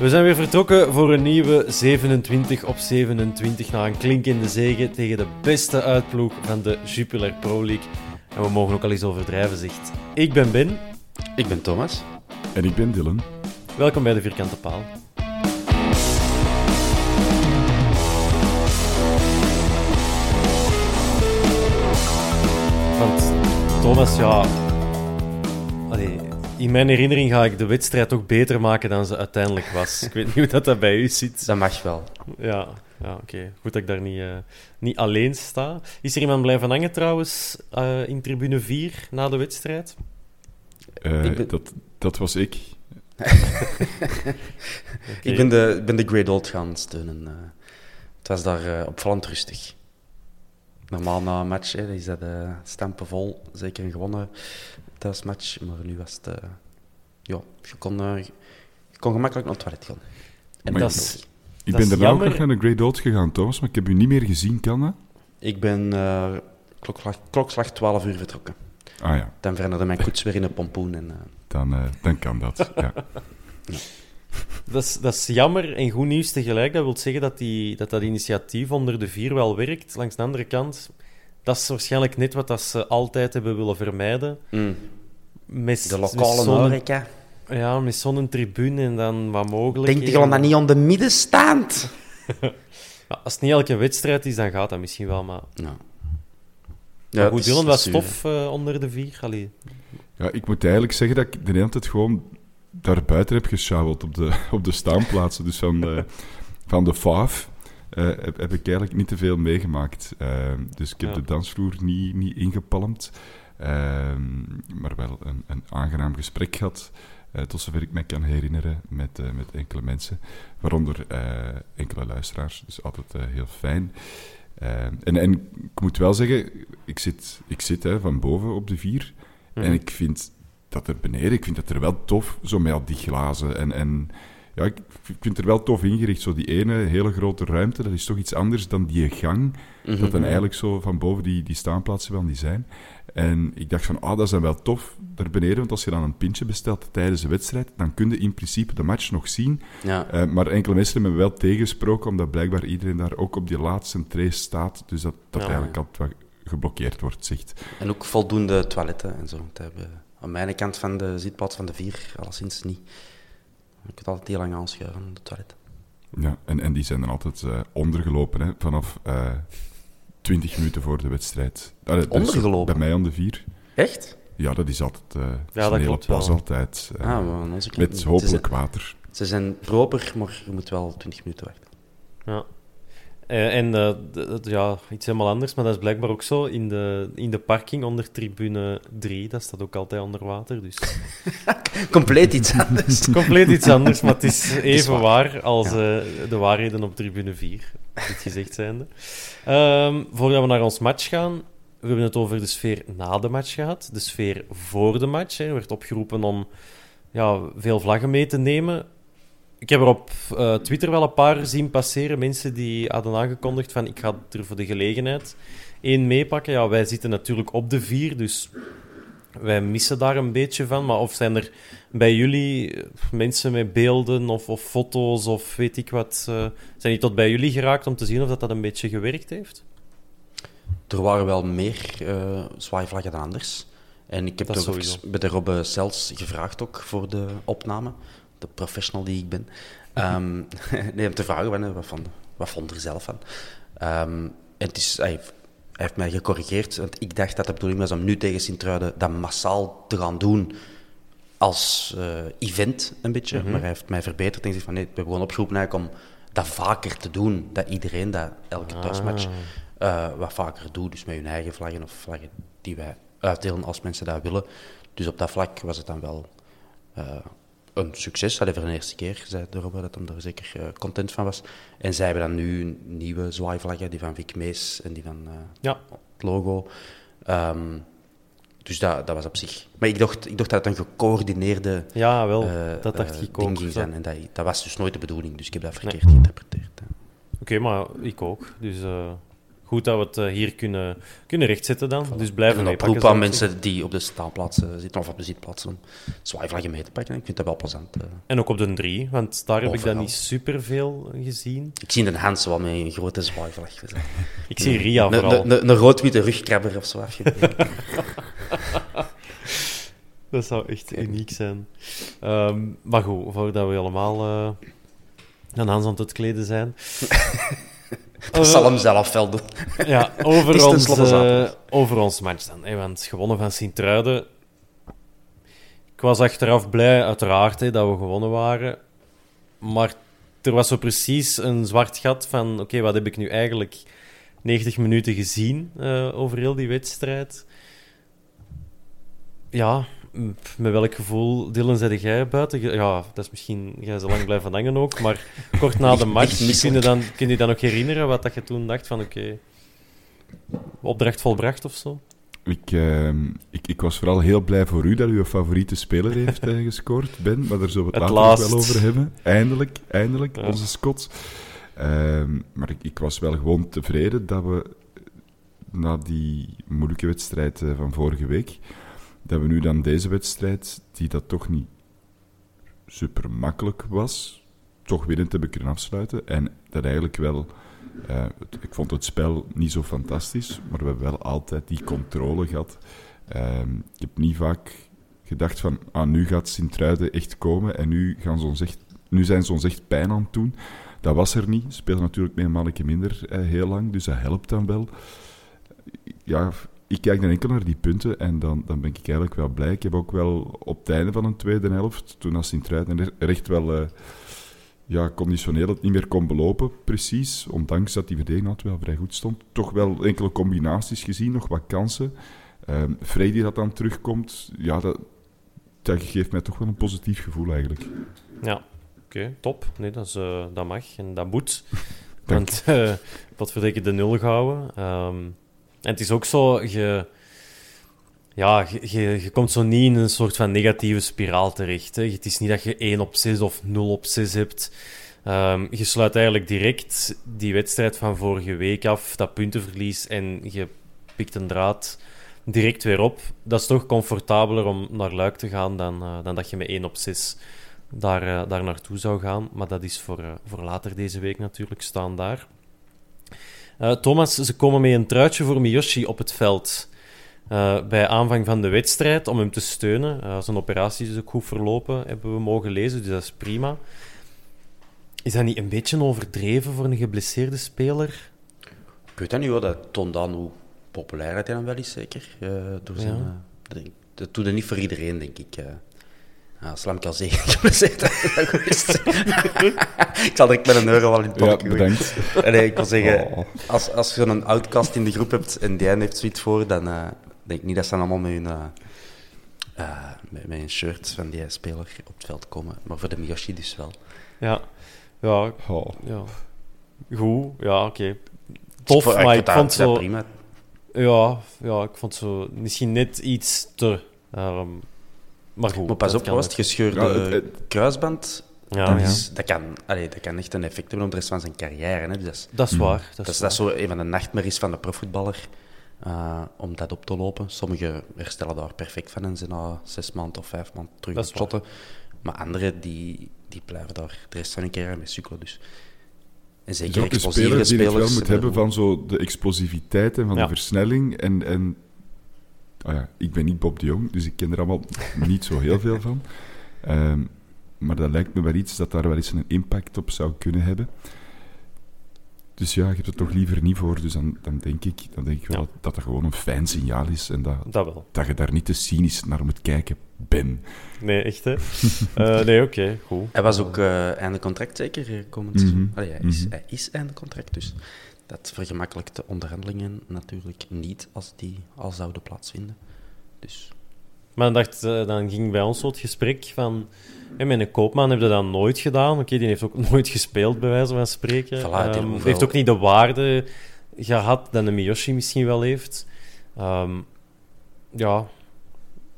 We zijn weer vertrokken voor een nieuwe 27 op 27 na een klinkende zege tegen de beste uitploeg van de Jupiler Pro League. En we mogen ook al eens overdrijven, zegt. Ik ben Ben. Ik ben Thomas. En ik ben Dylan. Welkom bij de Vierkante Paal. Want Thomas, ja... In mijn herinnering ga ik de wedstrijd toch beter maken dan ze uiteindelijk was. Ik weet niet hoe dat, dat bij u zit. Dat mag wel. Ja, ja oké. Goed dat ik daar niet, eh, niet alleen sta. Is er iemand blijven hangen trouwens eh, in tribune 4 na de wedstrijd? Eh, ben- dat, dat was ik. Ik ben de, ben de Great Old gaan steunen. eh. het was daar eh, opvallend rustig. Normaal na een match hè, is dat eh stampen vol. Zeker een gewonnen thuismatch. Maar nu was het... eh, ja, je kon, eh, je kon gemakkelijk naar het toilet gaan. En Maar dat ik- is, Ik Dat ben daarna ook nog naar de Great Old gegaan, Thomas, maar ik heb u niet meer gezien, kan dat? Ik ben eh, klokslag, klokslag 12 uur vertrokken. Ah ja, Dan veranderde mijn koets weer in een pompoen. En, dan, dan kan dat. Ja. dat, is, dat is jammer en goed nieuws tegelijk. Dat wil zeggen dat, die, dat dat initiatief onder de vier wel werkt. Langs de andere kant, dat is waarschijnlijk net wat dat ze altijd hebben willen vermijden. mm, Met, de lokale zo'n- horeca. Ja, met zo'n tribune en dan wat mogelijk. Denk je gewoon dat niet aan de middenstaand? Ja, als het niet elke wedstrijd is, dan gaat dat misschien wel. Maar, Ja. maar het goed, Dylan dat was is tof eh, onder de vier. Allee. ja, ik moet eigenlijk zeggen dat ik de hele tijd gewoon daar buiten heb gesjouweld op de, op de staanplaatsen. Dus van de, van de vijf eh, heb, heb ik eigenlijk niet te veel meegemaakt. Eh, dus ik heb Ja. de dansvloer niet, niet ingepalmd. Ehm, maar wel een, een aangenaam gesprek gehad. eh, tot zover ik me kan herinneren met, met enkele mensen. Waaronder enkele luisteraars. Dus altijd heel fijn. Ehm, en, en ik moet wel zeggen, ik zit, ik zit hè, van boven op de vier. Mhm. En ik vind dat er beneden, ik vind dat er wel tof, zo met al die glazen. En, en ja, ik vind het er wel tof ingericht. Zo die ene hele grote ruimte, dat is toch iets anders dan die gang. Mhm. Dat dan eigenlijk zo van boven die, die staanplaatsen wel niet zijn. En ik dacht van, ah, dat is dan wel tof daar beneden. Want als je dan een pintje bestelt tijdens de wedstrijd, dan kun je in principe de match nog zien. Ja. Eh, maar enkele mensen hebben me wel tegensproken, omdat blijkbaar iedereen daar ook op die laatste trace staat. Dus dat, dat Ja. eigenlijk altijd wat geblokkeerd wordt, zegt. En ook voldoende toiletten en zo. Dat hebben aan mijn kant van de zitplaats van de vier alleszins niet. Je kunt altijd heel lang aanschuiven op de toilet. Ja, en, en die zijn dan altijd eh, ondergelopen, hè, vanaf eh 20 minuten voor de wedstrijd. Allee, is Ondergelopen? Bij mij om de vier. Echt? Ja, dat is altijd uh, dat een hele klopt pas wel. altijd. eh, ah, maar onze met hopelijk Ze water. ze zijn proper, maar je moet wel 20 minuten wachten. Ja. Eh, en eh, ja, iets helemaal anders, maar dat is blijkbaar ook zo. In de, in de parking onder tribune 3, dat staat ook altijd onder water. Dus Compleet iets anders. compleet iets anders, maar het is even waar. waar als eh, de waarheden op tribune 4. Dit gezegd zijnde. Ehm, voordat we naar ons match gaan, we hebben het over de sfeer na de match gehad. De sfeer voor de match. Hè. Er werd opgeroepen om ja, veel vlaggen mee te nemen. Ik heb er op eh, Twitter wel een paar zien passeren. Mensen die hadden aangekondigd van ik ga er voor de gelegenheid één meepakken. Ja, wij zitten natuurlijk op de vier, dus wij missen daar een beetje van. Maar of zijn er bij jullie eh, mensen met beelden of, of foto's of weet ik wat... eh, zijn die tot bij jullie geraakt om te zien of dat, dat een beetje gewerkt heeft? Er waren wel meer eh zwaaivlaggen dan anders. En ik heb Dat even bij de Robbe Cels gevraagd ook voor de opname. De professional die ik ben. Ehm, nee, om te vragen, wat, van, wat vond er zelf van? Ehm, en het is, hij, heeft- hij heeft mij gecorrigeerd, want ik dacht dat de bedoeling was om nu tegen Sint-Truiden dat massaal te gaan doen als eh, event een beetje. Maar hij heeft mij verbeterd en gezegd van nee, we hebben gewoon opgeroepen eigenlijk om dat vaker te doen. Dat iedereen dat elke thuismatch eh, wat vaker doet. Dus met hun eigen vlaggen of vlaggen die wij uitdelen als mensen dat willen. Dus op dat vlak was het dan wel eh, een succes. Allee, voor de eerste keer zei de Robert dat hij er zeker eh, content van was. En zij hebben dan nu nieuwe zwaaivlaggen, die van Vic Mees en die van eh, Ja, het logo. Ehm, dus dat, dat was op zich. Maar ik dacht, ik dacht dat het een gecoördineerde ja wel. eh, dat dacht ik ding ging zijn. En dat, dat was dus nooit de bedoeling, dus ik heb dat verkeerd Nee. geïnterpreteerd. Oké, maar ik ook. Dus goed dat we het eh, hier kunnen, kunnen rechtzetten dan. Dus blijven En een oproep aan mensen die op de staanplaatsen zitten, of op de zitplaatsen, om zwaaivlaggen mee te pakken. Ik vind dat wel plezant. eh. En ook op de drie, want daar heb ik dan niet superveel gezien. Ik zie een Hans wel met een grote zwaaivlag. Ik zie Ria Een- vooral. Een, een, een rood-witte rugkrabber of zo afgebeeld. Dat zou echt uniek zijn. Ehm, maar goed, voordat we helemaal uh, aan Hans aan het kleden zijn. Dat zal hem zelf wel doen. Ja, over, ons, eh, over ons match dan. Hè, want gewonnen van Sint-Truiden. Ik was achteraf blij, uiteraard, hè, dat we gewonnen waren. Maar er was zo precies een zwart gat van... Oké, wat heb ik nu eigenlijk 90 minuten gezien eh, over heel die wedstrijd? Ja, met welk gevoel, Dylan, zei jij buiten? Ja, dat is misschien... Jij is al lang blijven hangen ook, maar kort na de match... Kun je, dan, kun je dan ook herinneren wat dat je toen dacht van... Oké, opdracht volbracht of zo? Ik, ehm, ik, ik was vooral heel blij voor u dat uw favoriete speler heeft eh, gescoord, Ben. Maar daar zullen we het later wel over hebben. Eindelijk, eindelijk, Ja. onze Scots. Ehm, maar ik, ik was wel gewoon tevreden dat we na die moeilijke wedstrijd eh, van vorige week, dat we nu dan deze wedstrijd, die dat toch niet super makkelijk was, toch winnend hebben kunnen afsluiten. En dat eigenlijk wel... eh, ik vond het spel niet zo fantastisch, maar we hebben wel altijd die controle gehad. Ehm, ik heb niet vaak gedacht van, ah, nu gaat Sint-Truiden echt komen en nu, gaan ze ons nu zijn ze ons echt pijn aan het doen. Dat was er niet. Ze speelden natuurlijk met een minder eh, heel lang, dus dat helpt dan wel. Ja, ik kijk dan enkel naar die punten en dan, dan ben ik eigenlijk wel blij. Ik heb ook wel op het einde van een tweede helft, toen als Sint-Truiden er er echt wel eh, ja, conditioneel het niet meer kon belopen, precies, ondanks dat die verdediging altijd wel vrij goed stond, toch wel enkele combinaties gezien, nog wat kansen. Ehm Freddy dat dan terugkomt, ja, dat, dat geeft mij toch wel een positief gevoel eigenlijk. Ja, oké, top. Nee, dat, is, eh, dat mag en dat moet. Want eh wat verdikken de nul houden. Ehm, en het is ook zo, je, ja, je, komt zo niet in een soort van negatieve spiraal terecht. Het is niet dat je 1 op 6 of 0 op 6 hebt. Ehm, je sluit eigenlijk direct die wedstrijd van vorige week af, dat puntenverlies, en je pikt een draad direct weer op. Dat is toch comfortabeler om naar Luik te gaan dan, eh, dan dat je met 1 op 6 daar, daar naartoe zou gaan. Maar dat is voor, eh, voor later deze week natuurlijk staan daar. Eh, Thomas, ze komen met een truitje voor Miyoshi op het veld. eh, bij aanvang van de wedstrijd om hem te steunen. Eh, zijn operatie is ook goed verlopen, hebben we mogen lezen, dus dat is prima. Is dat niet een beetje overdreven voor een geblesseerde speler? Ik weet dat niet hoor, dat toont aan hoe populair hij dan wel is, zeker. eh, door zijn, Ja. dat doet het niet voor iedereen, denk ik. Ja, Slam kan geblesseerd geweest. ik zal direct met een euro wel in het Ja, bedankt. Eh, Nee, ik wil zeggen, Oh. als, als je een outcast in de groep hebt en die heeft zoiets voor, dan eh, denk ik niet dat ze allemaal met hun, eh, eh, met, met een shirt van die speler op het veld komen. Maar voor de Miyoshi dus wel. Ja, ja, Oh. ja. goed, ja, oké. Tof, maar ik vond zo... prima. Ja, ja, ik vond zo misschien net iets te... ehm, Maar goed, Maar pas op, was het gescheurde Ja, het- het- kruisband. Ja, dat, is- dat, kan, allee, dat kan echt een effect hebben op de rest van zijn carrière. Hè. Dus dat is, Dat is waar. Dat dat is dat is zo een van de nachtmerries van de profvoetballer. eh, om dat op te lopen. Sommigen herstellen daar perfect van en zijn na zes maanden of vijf maanden terug Dat op is shotten. Maar anderen die, die blijven daar de rest van hun carrière mee sukkelen. Dus. En zeker is ook een explosieve speler die het wel spelers moet hebben van zo de explosiviteit en van Ja. de versnelling. En, en ah ja, ik ben niet Bob de Jong, dus ik ken er allemaal niet zo heel veel van. Ehm, maar dat lijkt me wel iets dat daar wel eens een impact op zou kunnen hebben. Dus ja, je hebt het toch liever niet voor. Dus dan, dan, denk, ik, dan denk ik wel Ja. dat, dat dat gewoon een fijn signaal is. En dat, Dat wel. dat je daar niet te cynisch naar moet kijken, Ben. Nee, echt hè? Eh, nee, oké, goed. Hij was ook eh einde contract zeker eh, komend seizoen. Allee, hij, is, Mhm. hij is einde contract, dus dat vergemakkelijkt de onderhandelingen natuurlijk niet als die al zouden plaatsvinden. Dus Maar dan, dacht, eh, dan ging bij ons zo het gesprek van... Hey, mijn koopman heeft dat nooit gedaan. Oké, die heeft ook nooit gespeeld, bij wijze van spreken. Voilà, Ehm, hoeveel- heeft ook niet de waarde gehad dat een Miyoshi misschien wel heeft. Ehm, ja,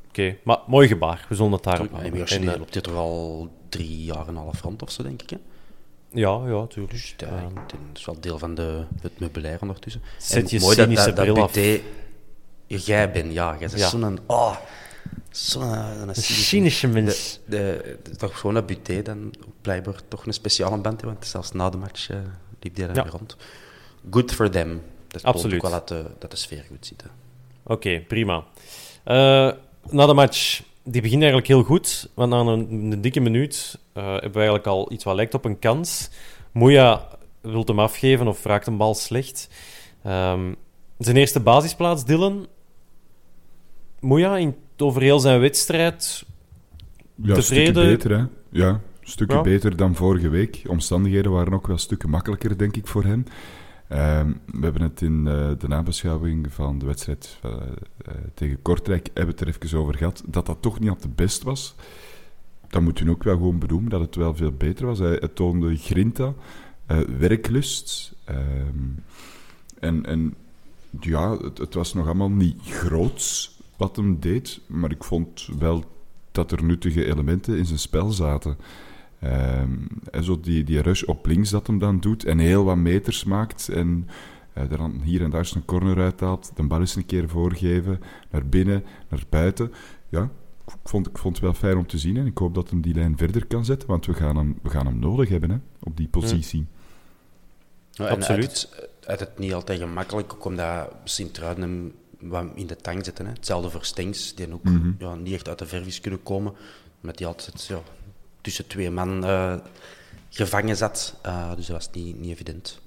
oké. Maar mooi gebaar. We zullen het daarop en houden. Yoshi En, eh, loopt dit toch al drie jaar en een half rond of zo, denk ik. Hè? Ja, ja, tuurlijk. Dus dat, Ehm, dat is wel deel van de, het meubilair ondertussen. Zet En je mooi dat, dat, dat bril af. Buté- Jij bent, ja. Jij bent Ja. zo'n... Oh, zo'n een een cynische mens. De, de, de- toch gewoon dat Buté dan blijkbaar toch een speciale band heeft, want zelfs na de match eh, liep die daar Ja. weer rond. Good for them. Dat Absoluut. ook wel dat de, dat de sfeer goed zit. Oké, prima. Eh, na de match, die begint eigenlijk heel goed. Want na een, een dikke minuut eh, hebben we eigenlijk al iets wat lijkt op een kans. Moeja wil hem afgeven of raakt een bal slecht. Ehm, zijn eerste basisplaats, Dylan. Moeja in, over heel zijn wedstrijd. Ja, Tevreden? beter, hè? Ja, een stukje Ja. beter dan vorige week. Omstandigheden waren ook wel stukken makkelijker, denk ik, voor hem. Ehm, we hebben het in eh, de nabeschouwing van de wedstrijd eh, eh, tegen Kortrijk hebben het er even over gehad, dat dat toch niet al te best was. Dan moet u ook wel gewoon benoemen dat het wel veel beter was. Hij, toonde grinta, werklust. ehm, en, en ja, het, het was nog allemaal niet groots wat hem deed, maar ik vond wel dat er nuttige elementen in zijn spel zaten. Ehm, en zo die, die rush op links dat hem dan doet en heel wat meters maakt en eh, er dan hier en daar eens een corner uithaalt, de bal eens een keer voorgeven, naar binnen, naar buiten. Ja, ik vond, ik vond het wel fijn om te zien en ik hoop dat hem die lijn verder kan zetten, want we gaan hem, we gaan hem nodig hebben hè, op die positie. Ja, Absoluut. Uit het, uit het niet altijd gemakkelijk, ook omdat Sint-Truiden hem wat in de tang zitten. Hè. Hetzelfde voor Stenks, die ook Mhm. ja, niet echt uit de verf is kunnen komen. Met die altijd ja, tussen twee man eh, gevangen zat. Eh, dus dat was niet, niet evident.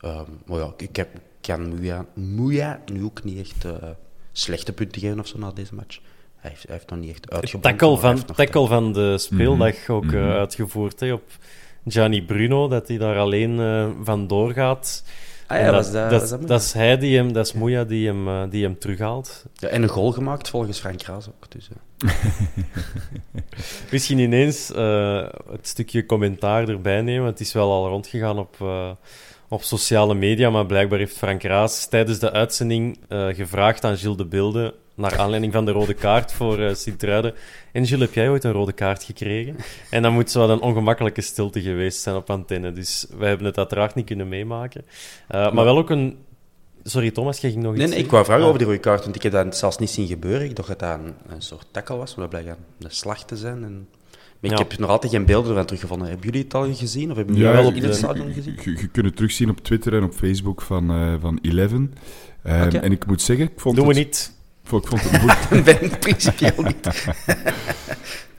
Ehm, maar ja, ik heb, kan Moeja, Moeja nu ook niet echt eh, slechte punten geven of zo na deze match. Hij heeft, hij heeft nog niet echt uitgebrand. Tackle van, tackle van de speeldag ook Mhm. uitgevoerd hè, op Gianni Bruno, dat hij daar alleen eh van doorgaat. Ah ja, was dat, dat, was dat is hij die hem, dat is Moeja die hem, eh, die hem terughaalt. Ja, en een goal gemaakt volgens Frank Raas ook. Dus, eh. Misschien ineens eh, het stukje commentaar erbij nemen. Het is wel al rondgegaan op, op sociale media, maar blijkbaar heeft Frank Raas tijdens de uitzending gevraagd aan Gilles de Beelde, naar aanleiding van de rode kaart voor eh Sint-Truiden. En Gilles, heb jij ooit een rode kaart gekregen? En dan moet zo wat een ongemakkelijke stilte geweest zijn op antenne. Dus wij hebben het uiteraard niet kunnen meemaken. Eh, maar wel ook een... Sorry, Thomas, jij ging nog iets Nee, nee, ik wou vragen Ah. over die rode kaart, want ik heb dat zelfs niet zien gebeuren. Ik dacht dat dat een, een soort tackle was, maar dat blijkt een slag te zijn. En... Maar ik Ja. heb nog altijd geen beelden ervan teruggevonden. Hebben jullie het al gezien? Of hebben Ja, jullie wel wel op in de- het stadion gezien? Je, je kunt het terugzien op Twitter en op Facebook van, eh van Eleven. Ehm, Oké. En ik moet zeggen, ik vond Doen we het, niet. Ik vond het moeilijk. ben ik principieel niet.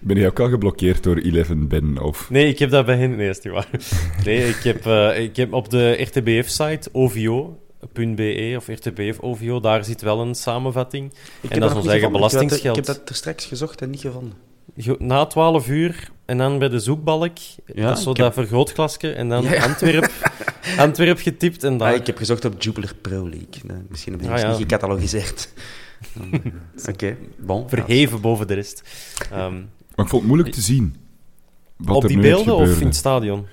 Ben je ook al geblokkeerd door Eleven, Ben? Of... Nee, ik heb dat bij hen. Nee, is niet waar. Nee, ik heb, eh, ik heb op de RTBF-site ovio.be of RTBF OVO, daar zit wel een samenvatting. Ik en dat is ons eigen Ik heb, belastingsgeld. dat, ik heb dat er straks gezocht en niet gevonden. Ge- Na 12 uur en dan bij de zoekbalk, Ja, dat is zo dat heb- vergrootglasje, en dan Ja. Antwerp, Antwerp getipt en daar... Ah, ik heb gezocht op Jupiler Pro League. Nee, misschien heb ik Ah, het ja. niet gecatalogiseerd. Oké, bon. Verheven boven de rest. Ehm, Maar ik vond het moeilijk te zien. Wat op er die nu beelden of in het stadion?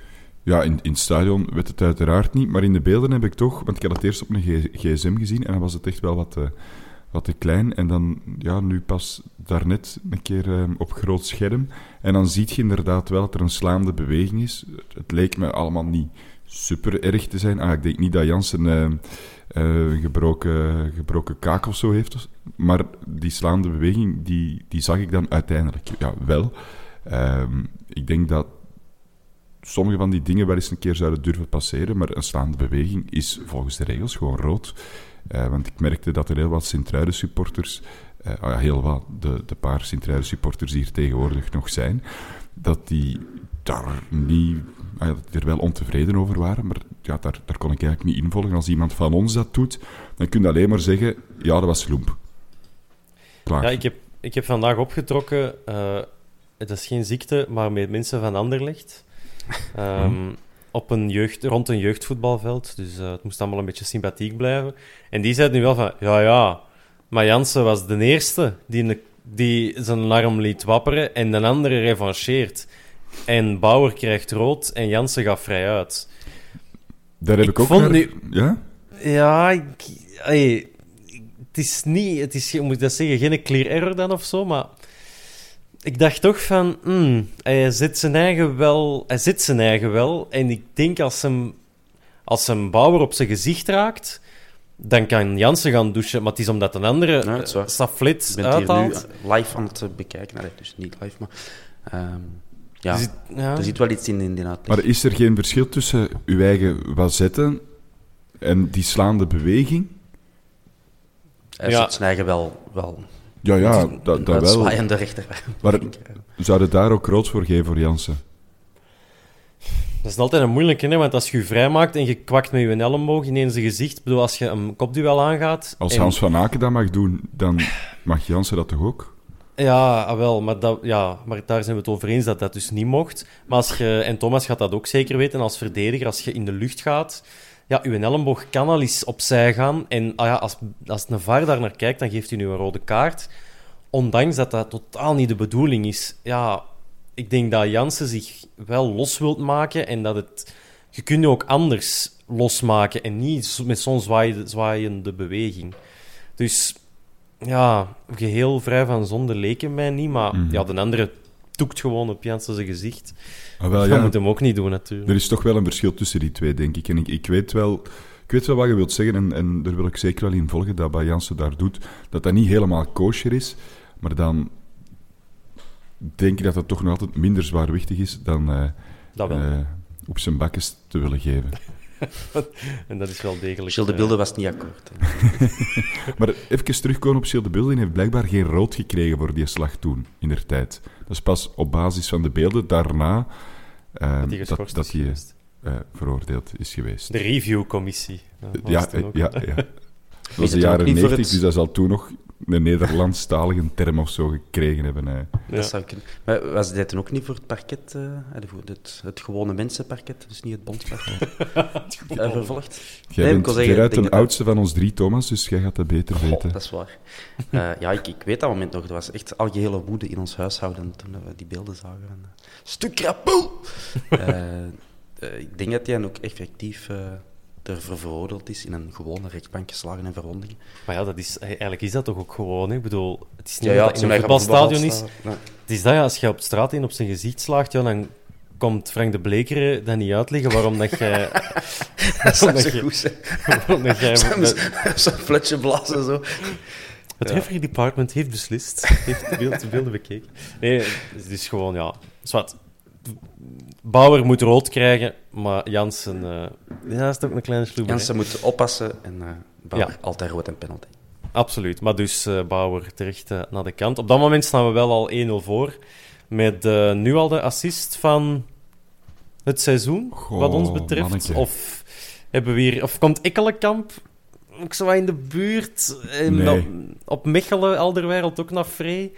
Ja, in, in het stadion werd het uiteraard niet, maar in de beelden heb ik toch, want ik had het eerst op een gsm gezien en dan was het echt wel wat, eh, wat te klein. En dan, ja, nu pas daarnet een keer ehm, op groot scherm. En dan zie je inderdaad wel dat er een slaande beweging is. Het leek me allemaal niet super erg te zijn. Ah, ik denk niet dat Jansen ehm, eh, een gebroken, gebroken kaak of zo heeft. Maar die slaande beweging, die, die zag ik dan uiteindelijk ja, wel. Ehm, ik denk dat sommige van die dingen wel eens een keer zouden durven passeren, maar een slaande beweging is volgens de regels gewoon rood. Eh, want ik merkte dat er heel wat Sint-Truiden supporters, uh, ja, heel wat, de, de paar Sint-Truiden supporters die hier tegenwoordig nog zijn, dat die daar niet, uh, er wel ontevreden over waren, maar ja, daar, daar kon ik eigenlijk niet in volgen. Als iemand van ons dat doet, dan kun je alleen maar zeggen, ja, dat was sloemp. Klaar. Ja, ik heb, ik heb vandaag opgetrokken, het is geen ziekte, maar met mensen van Anderlecht. Um, op een jeugd, rond een jeugdvoetbalveld. Dus uh, het moest allemaal een beetje sympathiek blijven. En die zei nu wel van, ja, ja, maar Jansen was de eerste die, die zijn arm liet wapperen en de andere revancheert. En Bauer krijgt rood en Jansen gaat vrij uit. Daar heb ik, ook vond nu... Ja? Ja, ik, het is niet... Het is, moet ik dat zeggen, geen clear error dan of zo, maar ik dacht toch van, hmm, hij zit zijn eigen wel, hij zit zijn eigen wel. En ik denk als hem, als hem Bauer op zijn gezicht raakt, dan kan Jansen gaan douchen. Maar het is omdat een andere ja, uh, Staflet uithaalt. nu live aan het eh, bekijken, nee, dus niet live, maar... Um, ja, zit, ja, er zit wel iets in in die uitleg. Maar is er geen verschil tussen uw eigen wazetten en die slaande beweging? Hij ja. zit zijn eigen wel, wel ja, ja, dat, dat wel. Zwaaiende rechter. Maar zou je daar ook rood voor geven voor Jansen? Dat is altijd een moeilijke, hè? want als je je vrijmaakt en je kwakt met je elleboog in zijn gezicht, bedoel, als je een kopduel aangaat... Als Hans van Aken dat mag doen, dan mag Jansen dat toch ook? Ja, ah, wel, maar, dat, ja, maar daar zijn we het over eens dat dat dus niet mocht. Maar als je, en Thomas gaat dat ook zeker weten, als verdediger, als je in de lucht gaat, ja, uw elleboog kan al eens opzij gaan. En ah ja, als, als een VAR daar naar kijkt, dan geeft hij nu een rode kaart. Ondanks dat dat totaal niet de bedoeling is. Ja, ik denk dat Jansen zich wel los wilt maken en dat het... Je kunt je ook anders losmaken en niet met zo'n zwaaiende beweging. Dus ja, geheel vrij van zonde leken mij niet, maar mhm. ja, de andere toekt gewoon op Jansen gezicht. Ah, wel, dat moet hem ook niet doen, natuurlijk. Er is toch wel een verschil tussen die twee, denk ik. En ik, ik weet wel... Ik weet wel wat je wilt zeggen, en, en daar wil ik zeker wel in volgen, dat bij Jansen daar doet, dat dat niet helemaal kosher is, maar dan denk ik dat het toch nog altijd minder zwaarwichtig is dan uh, op zijn bakjes te willen geven. en dat is wel degelijk... Gilles de eh, Bilde was niet akkoord. maar even terugkomen op Gilles de Bilde, heeft blijkbaar geen rood gekregen voor die slag toen, in der tijd. Dat is pas op basis van de beelden daarna uh, dat, dat hij uh, veroordeeld is geweest. De reviewcommissie. Ja, ja, ja, ja. Dat was de jaren 90, dus dat zal toen nog een Nederlandstalige term of zo gekregen hebben. Hè. Dat zou kunnen. Maar was dit dan ook niet voor het parket, uh, het, het, gewone mensenparket, dus niet het bondsparket, het uh, vervolgd? Jij nee, bent veruit de oudste van ons drie, Thomas, dus jij gaat dat beter weten. dat is waar. Uh, ja, ik, ik, weet dat moment nog. Er was echt algehele woede in ons huishouden toen we die beelden zagen. Stuk krapoel! ik denk dat hij ook effectief ervoor veroordeeld is in een gewone rechtbank geslagen en verwondingen. Maar ja, dat is, eigenlijk is dat toch ook gewoon. Hè? Ik bedoel, het is niet ja, ja, dat in een voetbalstadion is. Het is dat ja, als je op straat in op zijn gezicht slaagt, ja, dan komt Frank de Bleker dat niet uitleggen waarom dat jij... dat zou zo goed zijn. Waarom dat jij... Zo'n fletje blazen, zo. Het referee department heeft beslist, heeft de beelden bekeken. Nee, het is gewoon, ja... Zwart, Bauer moet rood krijgen, maar Jansen... Uh, ja, is toch een kleine sloeber. Jansen moet oppassen en uh, Bauer altijd rood en penalty. Absoluut, maar dus uh, Bauer terecht naar de kant. Op dat moment staan we wel al 1-0 voor. Met nu al de assist van het seizoen, wat ons betreft. Of, hebben we hier, of komt Ekkelenkamp ook zo in de buurt? En op, op Mechelen, Alderwereld ook naar Frey.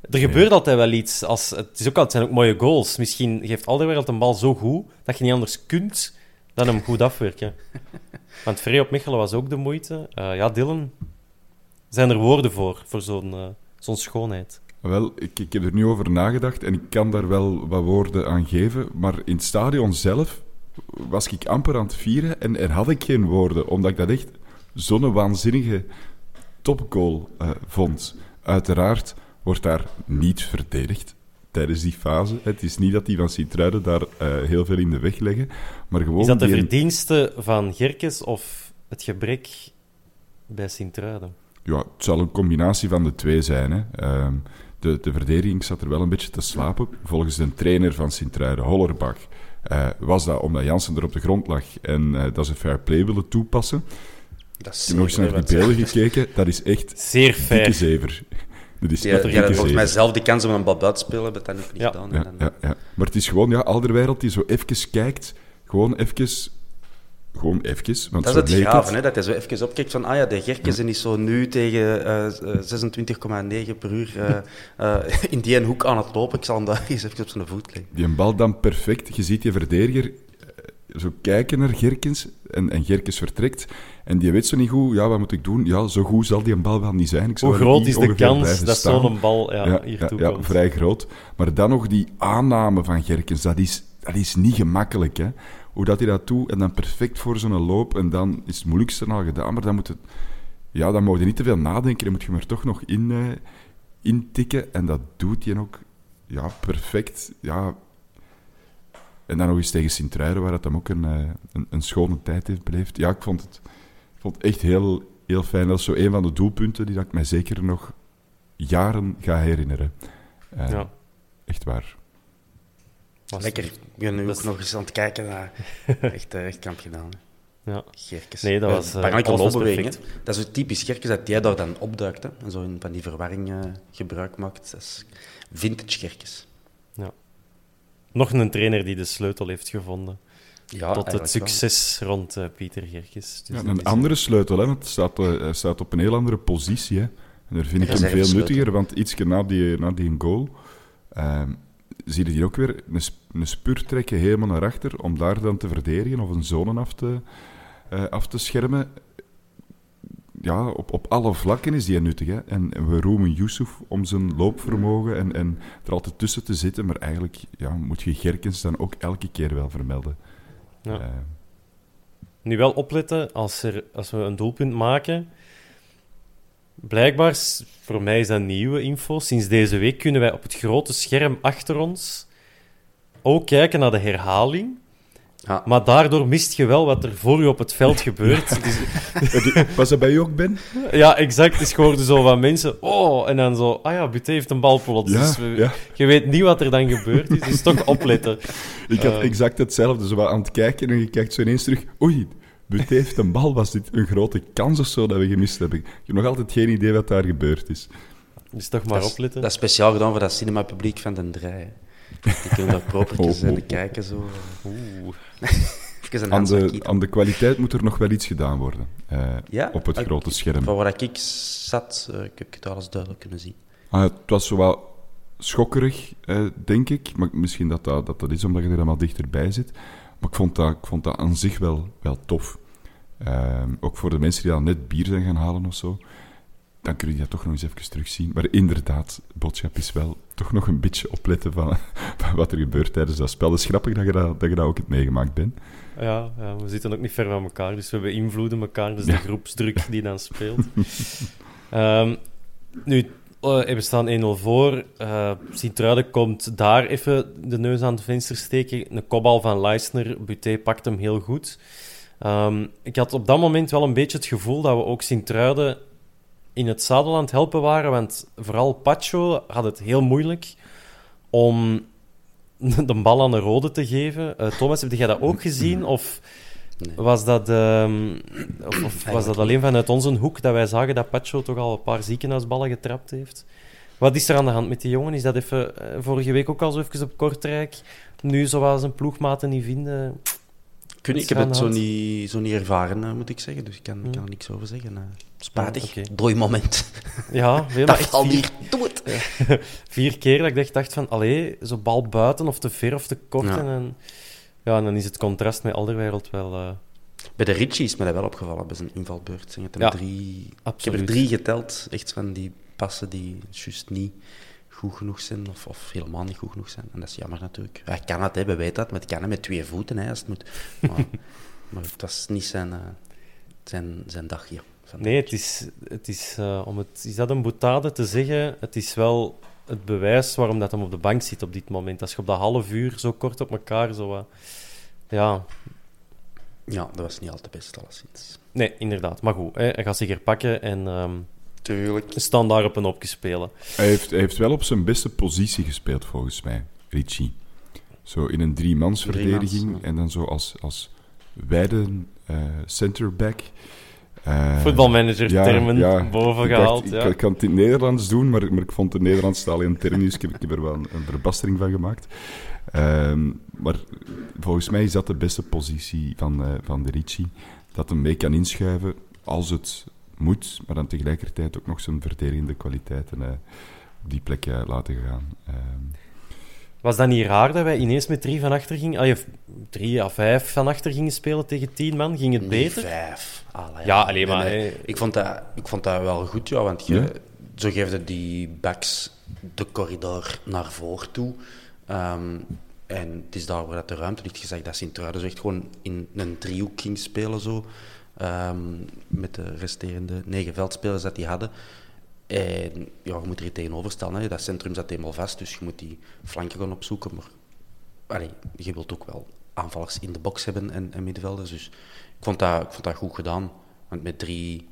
Er gebeurt altijd wel iets. Als, het, is ook, het zijn ook mooie goals. Misschien geeft Alderwereld een bal zo goed dat je niet anders kunt dan hem goed afwerken. Want Frey op Mechelen was ook de moeite. Uh, ja, Dylan, zijn er woorden voor, voor zo'n uh, zo'n schoonheid? Wel, ik, ik heb er nu over nagedacht en ik kan daar wel wat woorden aan geven. Maar in het stadion zelf was ik amper aan het vieren en, en had ik geen woorden, omdat ik dat echt zo'n waanzinnige topgoal eh, vond. Uiteraard wordt daar niet verdedigd tijdens die fase. Het is niet dat die van Sint-Truiden daar eh, heel veel in de weg leggen, maar gewoon... Is dat de die- verdienste van Gerkes of het gebrek bij Sint-Truiden? Ja, het zal een combinatie van de twee zijn. Hè. Ehm, de, de verdediging zat er wel een beetje te slapen. Volgens de trainer van Sint-Truiden, Hollerbach, eh, was dat omdat Jansen er op de grond lag en eh, dat ze fair play willen toepassen. Dat is Ik heb nog eens naar die beelden gekeken. Dat is echt Zeer dikke fair. zever. Dat is Die, echt die dikke hadden volgens mij zelf de kans om een bal buiten te spelen, hebben dat niet Ja. gedaan. Ja, ja, ja. Maar het is gewoon, ja, Alderwereld die zo even kijkt. Gewoon even... Gewoon even. Want Dat is het graven, hè, dat hij zo even opkijkt van, ah ja, de Gerkesen is zo nu tegen eh, eh, 26,9 per uur eh, eh, in die ene hoek aan het lopen. Ik zal hem daar eens even op zijn voet leggen. Die een bal dan perfect. Je ziet die verdediger eh, zo kijken naar Gerkens. En, en Gerkens vertrekt. En die weet zo niet goed, ja, wat moet ik doen? Ja, zo goed zal die een bal wel niet zijn. Ik zou Hoe groot is de kans dat zo'n bal ja, ja, hier ja, komt? vrij groot. Maar dan nog die aanname van Gerkens, dat is, dat is niet gemakkelijk. Hè? Hoe dat hij dat doet en dan perfect voor zo'n loop. En dan is het moeilijkste al gedaan, maar dan moet het... Ja, dan moet je niet te veel nadenken. Dan moet je maar toch nog in, eh, intikken. En dat doet hij ook ja, perfect. Ja. En dan nog eens tegen Sint-Truiden, waar het hem ook een, eh, een, een schone tijd heeft beleefd. Ja, ik vond het, vond het echt heel, heel fijn. Dat is zo een van de doelpunten die dat ik mij zeker nog jaren ga herinneren. Ja. Echt waar. Was- Lekker. Ik ben nu ook nog eens aan het kijken naar... Echt, eh, echt kamp gedaan. hè. Ja. Gerkes. Nee, dat Eh, was, eh, alles was loopbeweging, hè. perfect. Dat is zo typisch Gerkes dat jij daar dan opduikt. Hè. En zo in, van die verwarring eh, gebruik maakt. Dat is vintage Gerkes. Nog een trainer die de sleutel heeft gevonden Ja, tot het wel. succes rond eh, Pieter Gerkes. Dus Ja, een is- andere sleutel, hè, want het staat, eh, hij staat op een heel andere positie. Hè. En daar vind ik hem veel nuttiger, want iets na die, na die goal ehm, zie je hier ook weer een, een trekken helemaal naar achter om daar dan te verdedigen of een zone af te, eh, af te schermen. Ja, op, op alle vlakken is die nuttig. Hè. En, en we roemen Yusuf om zijn loopvermogen en, en er altijd tussen te zitten, maar eigenlijk ja, moet je Gerkens dan ook elke keer wel vermelden. Ja. Eh, Nu wel opletten, als, er, als we een doelpunt maken... Blijkbaar, voor mij is dat nieuwe info, sinds deze week kunnen wij op het grote scherm achter ons ook kijken naar de herhaling. Ja. Maar daardoor mist je wel wat er voor je op het veld gebeurt. Dus- was dat bij je ook, Ben? ja, exact. Dus je hoorde zo van mensen... Oh, en dan zo... Ah ja, Buté heeft een bal plots. Ja, dus we- ja. je weet niet wat er dan gebeurd is. Dus toch opletten. Ik had Eh. exact hetzelfde. Zo wat aan het kijken en je kijkt zo ineens terug. Oei, Buté heeft een bal. Was dit een grote kans of zo dat we gemist hebben? Ik heb nog altijd geen idee wat daar gebeurd is. Dus toch maar Dat is, opletten. dat is speciaal gedaan voor dat cinemapubliek van den Draai. Die kunnen daar propertjes Oh, oh. kijken. Zo. Oeh. Even een Aan de, aan de kwaliteit moet er nog wel iets gedaan worden. eh, Ja? op het Ah, grote scherm. Van waar ik zat, eh, ik heb het alles duidelijk kunnen zien. Ah, het was zo wel schokkerig, eh, denk ik. Maar misschien dat dat, dat dat is omdat je er helemaal dichterbij zit. Maar ik vond dat, ik vond dat aan zich wel, wel tof. Ehm, ook voor de mensen die dan net bier zijn gaan halen of zo. Dan kun je dat toch nog eens even terugzien. Maar inderdaad, boodschap is wel toch nog een beetje opletten van, van wat er gebeurt tijdens dat spel. Het is grappig dat je dat, dat, je dat ook hebt meegemaakt, Ben. Ja, ja, we zitten ook niet ver van elkaar, dus we beïnvloeden elkaar. Dus Ja. de groepsdruk die dan speelt. Ehm, nu, eh, we staan 1-0 voor. Eh Sint-Truiden komt daar even de neus aan het venster steken. Een kopbal van Leisner. Buté pakt hem heel goed. Ehm, ik had op dat moment wel een beetje het gevoel dat we ook Sint-Truiden in het zadel aan het helpen waren. Want vooral Pacho had het heel moeilijk om de bal aan de rode te geven. Eh, Thomas, heb jij dat ook gezien? Of Nee. was dat, ehm, of, of was dat alleen vanuit onze hoek dat wij zagen dat Pacho toch al een paar ziekenhuisballen getrapt heeft? Wat is er aan de hand met die jongen? Is dat even, eh, vorige week ook al zo even op Kortrijk? Nu zoals een ploegmaten niet vinden? Kun, ik heb het zo niet, zo niet ervaren, eh, moet ik zeggen. Dus ik kan, Hmm. kan er niks over zeggen. Ja, oké. Dooi moment. Ja, maar Dat echt valt vier. Doe het. vier keer dat ik dacht, dacht van, allee, zo bal buiten of te ver of te kort. Ja. En, dan- ja, en dan is het contrast met Alderwereld wel... eh, Bij de Ritchie is me dat wel opgevallen bij zijn invalbeurt. Hij hem Ja, drie, ik heb er drie geteld, echt van die passen die juist niet goed genoeg zijn of, of helemaal niet goed genoeg zijn. En dat is jammer natuurlijk. Hij kan het, hè, we weten dat, maar het kan hem met twee voeten hè, als het moet. Maar, maar het was niet zijn, eh, zijn, zijn dag hier. Van Nee, het is, het is eh, om het, is dat een boetade te zeggen, het is wel het bewijs waarom dat hem op de bank zit op dit moment. Als je op dat half uur zo kort op elkaar zo... wat- ja, Ja, dat was niet al te best, alleszins. nee, inderdaad. Maar goed, hè, hij gaat zich herpakken en ehm Tuurlijk. staan daar op een hoopje spelen. Hij heeft, hij heeft wel op zijn beste positie gespeeld, volgens mij, Richie. Zo in een driemansverdediging Driemans, ja. en dan zo als, als wijde eh, centerback. Eh, Voetbalmanager-termen boven ik dacht, gehaald. ik, ja. ik kan het in het Nederlands doen, maar, maar ik vond de in termen, dus ik heb, ik heb er wel een, een verbastering van gemaakt. Ehm, maar volgens mij is dat de beste positie van, eh, van de Ricci. Dat hem mee kan inschuiven als het moet, maar dan tegelijkertijd ook nog zijn verdedigende kwaliteiten eh, op die plek laten gaan. Ehm, Was dat niet raar dat wij ineens met drie van achter gingen? Of drie à vijf van achter gingen spelen tegen tien man? Ging het beter? vijf. Allee, Ja, alleen maar, Nee, nee. hè. Ik, vond dat, ik vond dat wel goed, ja, want je, Ja? zo geefde die backs de corridor naar voren toe. Ehm, en het is daar waar dat de ruimte ligt. Je zag dat Sint-Truiden zo echt gewoon in een driehoek ging spelen, zo. Ehm, met de resterende negen veldspelers dat die hadden. En ja, je moet er tegenover stellen. Hè. Dat centrum zat helemaal vast, dus je moet die flanken gaan opzoeken. Maar allee, je wilt ook wel aanvallers in de box hebben en, en middenvelders. Dus ik vond, dat, ik vond dat goed gedaan. Want met drie...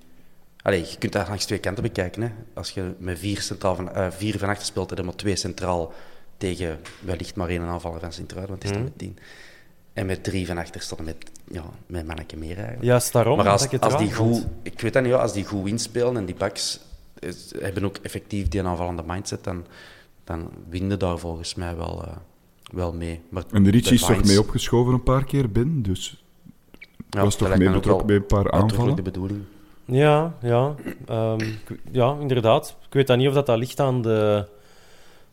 Allee, je kunt dat langs twee kanten bekijken. Hè. Als je met vier, centraal van, eh, vier van achter speelt, dan maar twee centraal tegen wellicht maar één aanvaller van Sint-Truiden, want die staat met tien. En met drie van achter staan met, ja, met een mannetje meer eigenlijk. Juist daarom. Maar als, ik het als die goed, ik weet dat niet, als die goed inspelen en die backs is- hebben ook effectief die aanvallende mindset, dan, dan winnen daar volgens mij wel, eh, wel mee. Maar en de Ricci is toch mee opgeschoven een paar keer binnen, dus ja, was toch mee betrokken bij een paar aanvallen. de bedoeling. Ja, ja. Ehm, ik- ja, inderdaad. Ik weet dan niet of dat, dat ligt aan de...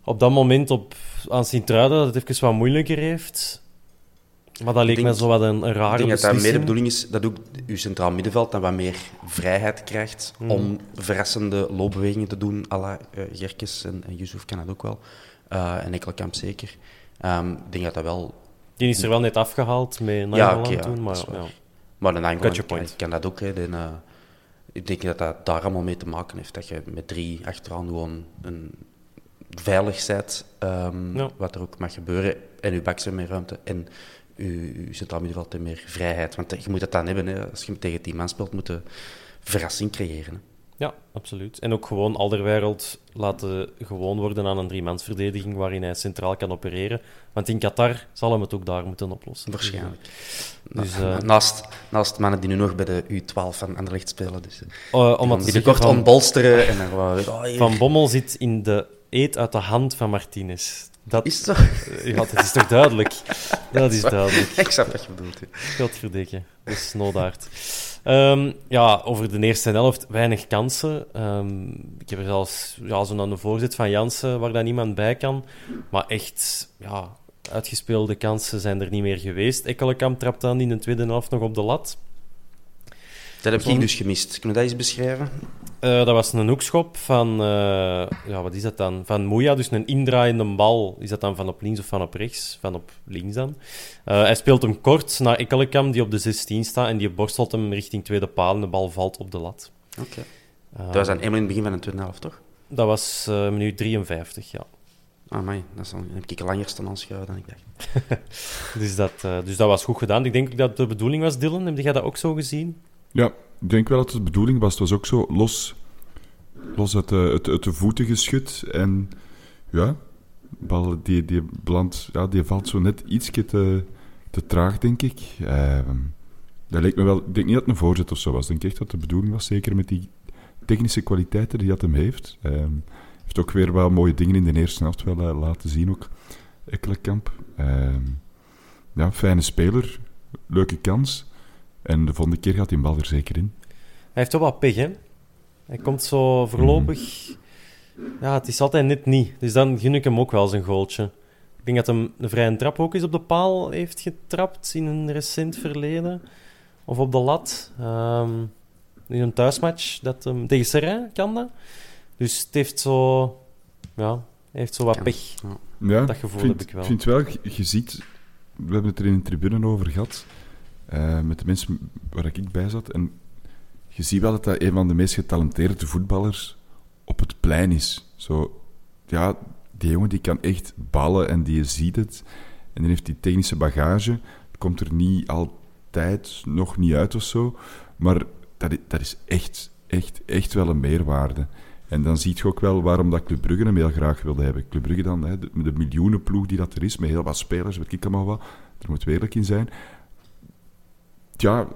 Op dat moment op, aan Sint-Truiden, dat het even wat moeilijker heeft. Maar dat leek denk- mij zo wat een, een rare Ik denk dat dat meer de bedoeling is dat ook uw centraal middenveld dan wat meer vrijheid krijgt Hmm. om verrassende loopbewegingen te doen, à la eh, Gerkes en, en Yusuf kan dat ook wel. Eh en Ekkelkamp zeker. Ehm, ik denk dat dat wel... Die is er wel net afgehaald met Ja, Nainggolan oké, ja, toen, maar ja. Maar een kan, kan dat ook. Hè, de, eh, ik denk dat dat daar allemaal mee te maken heeft. Dat je met drie achteraan gewoon een veilig zet, ehm, Ja. wat er ook mag gebeuren. En je backs hebben meer ruimte en je, je centraal middenveld meer vrijheid. Want je moet het dan hebben. Hè. Als je tegen tien man speelt, moet je verrassing creëren. Hè. Ja, absoluut. En ook gewoon Alderwereld laten gewoon worden aan een driemansverdediging waarin hij centraal kan opereren. Want in Qatar zal hem het ook daar moeten oplossen. Waarschijnlijk. Dus, Na- eh, naast, naast mannen die nu nog bij de U12 van Anderlecht spelen. Dus, eh, Eh, om die binnenkort ontbolsteren en dan oh, van Bommel zit in de eet uit de hand van Martinez. Dat, Is zo? Ja, dat is toch duidelijk? Dat is duidelijk. Ik snap wat je bedoelt. hè. Godverdikke. Dat is. Ehm ja, over de eerste helft weinig kansen. Ehm, ik heb er zelfs ja, zo aan de voorzet van Jansen waar dan niemand bij kan. Maar echt, ja, uitgespeelde kansen zijn er niet meer geweest. Ekkelenkamp trapt dan in de tweede helft nog op de lat. Dat heb ik dus gemist. Kunnen we dat eens beschrijven? Eh, dat was een hoekschop van, eh, ja, wat is dat dan? Van Moeja, dus een indraaiende bal. Is dat dan van op links of van op rechts? Van op links dan. Eh, hij speelt hem kort naar Ekkelenkamp, die op de 16 staat, en die borstelt hem richting tweede paal en de bal valt op de lat. Oké. Dat was dan helemaal in het begin van de tweede helft, toch? dat was minuut 53, ja. Ah, mij, dat is dan, dan heb ik langer staan aanschouwen dan ik dacht. Dus dat, dus dat was goed gedaan. Ik denk dat de bedoeling was, Dylan. Heb jij dat ook zo gezien? Ja, ik denk wel dat het de bedoeling was. Het was ook zo los, los uit, de, uit, uit de voeten geschud. En ja, bal die, die, belandt, ja, die valt zo net iets te, te traag, denk ik. Ehm, dat leek me wel, ik denk niet dat het een voorzet of zo was. Ik denk echt dat de bedoeling was, zeker met die technische kwaliteiten die dat hem heeft. Ehm heeft ook weer wel mooie dingen in de eerste helft wel eh, laten zien ook. Ekkelenkamp. Ehm ja, fijne speler. Leuke kans. En de volgende keer gaat die bal er zeker in. Hij heeft toch wat pech, hè? Hij komt zo voorlopig... Ja, het is altijd net niet. Dus dan gun ik hem ook wel zijn goaltje. Ik denk dat hem een vrije trap ook eens op de paal heeft getrapt in een recent verleden. Of op de lat. Ehm, in een thuismatch. Dat hem, tegen Serrain kan dat. Dus het heeft zo... Ja, hij heeft zo wat pech. Ja. Ja, Dat gevoel vind, heb ik wel. vind wel, je, je ziet, we hebben het er in de tribune over gehad, eh, met de mensen waar ik bij zat, en je ziet wel dat dat een van de meest getalenteerde voetballers op het plein is. Zo, ja, die jongen die kan echt ballen en die ziet het. En dan heeft die technische bagage. Het komt er niet altijd nog niet uit of zo. Maar dat, dat is echt, echt, echt wel een meerwaarde. En dan zie je ook wel waarom dat Club Brugge hem heel graag wilde hebben. Club Brugge dan, hè, de, miljoenenploeg die dat er is, met heel wat spelers, weet ik allemaal wat. Er moet eerlijk in zijn. Ja,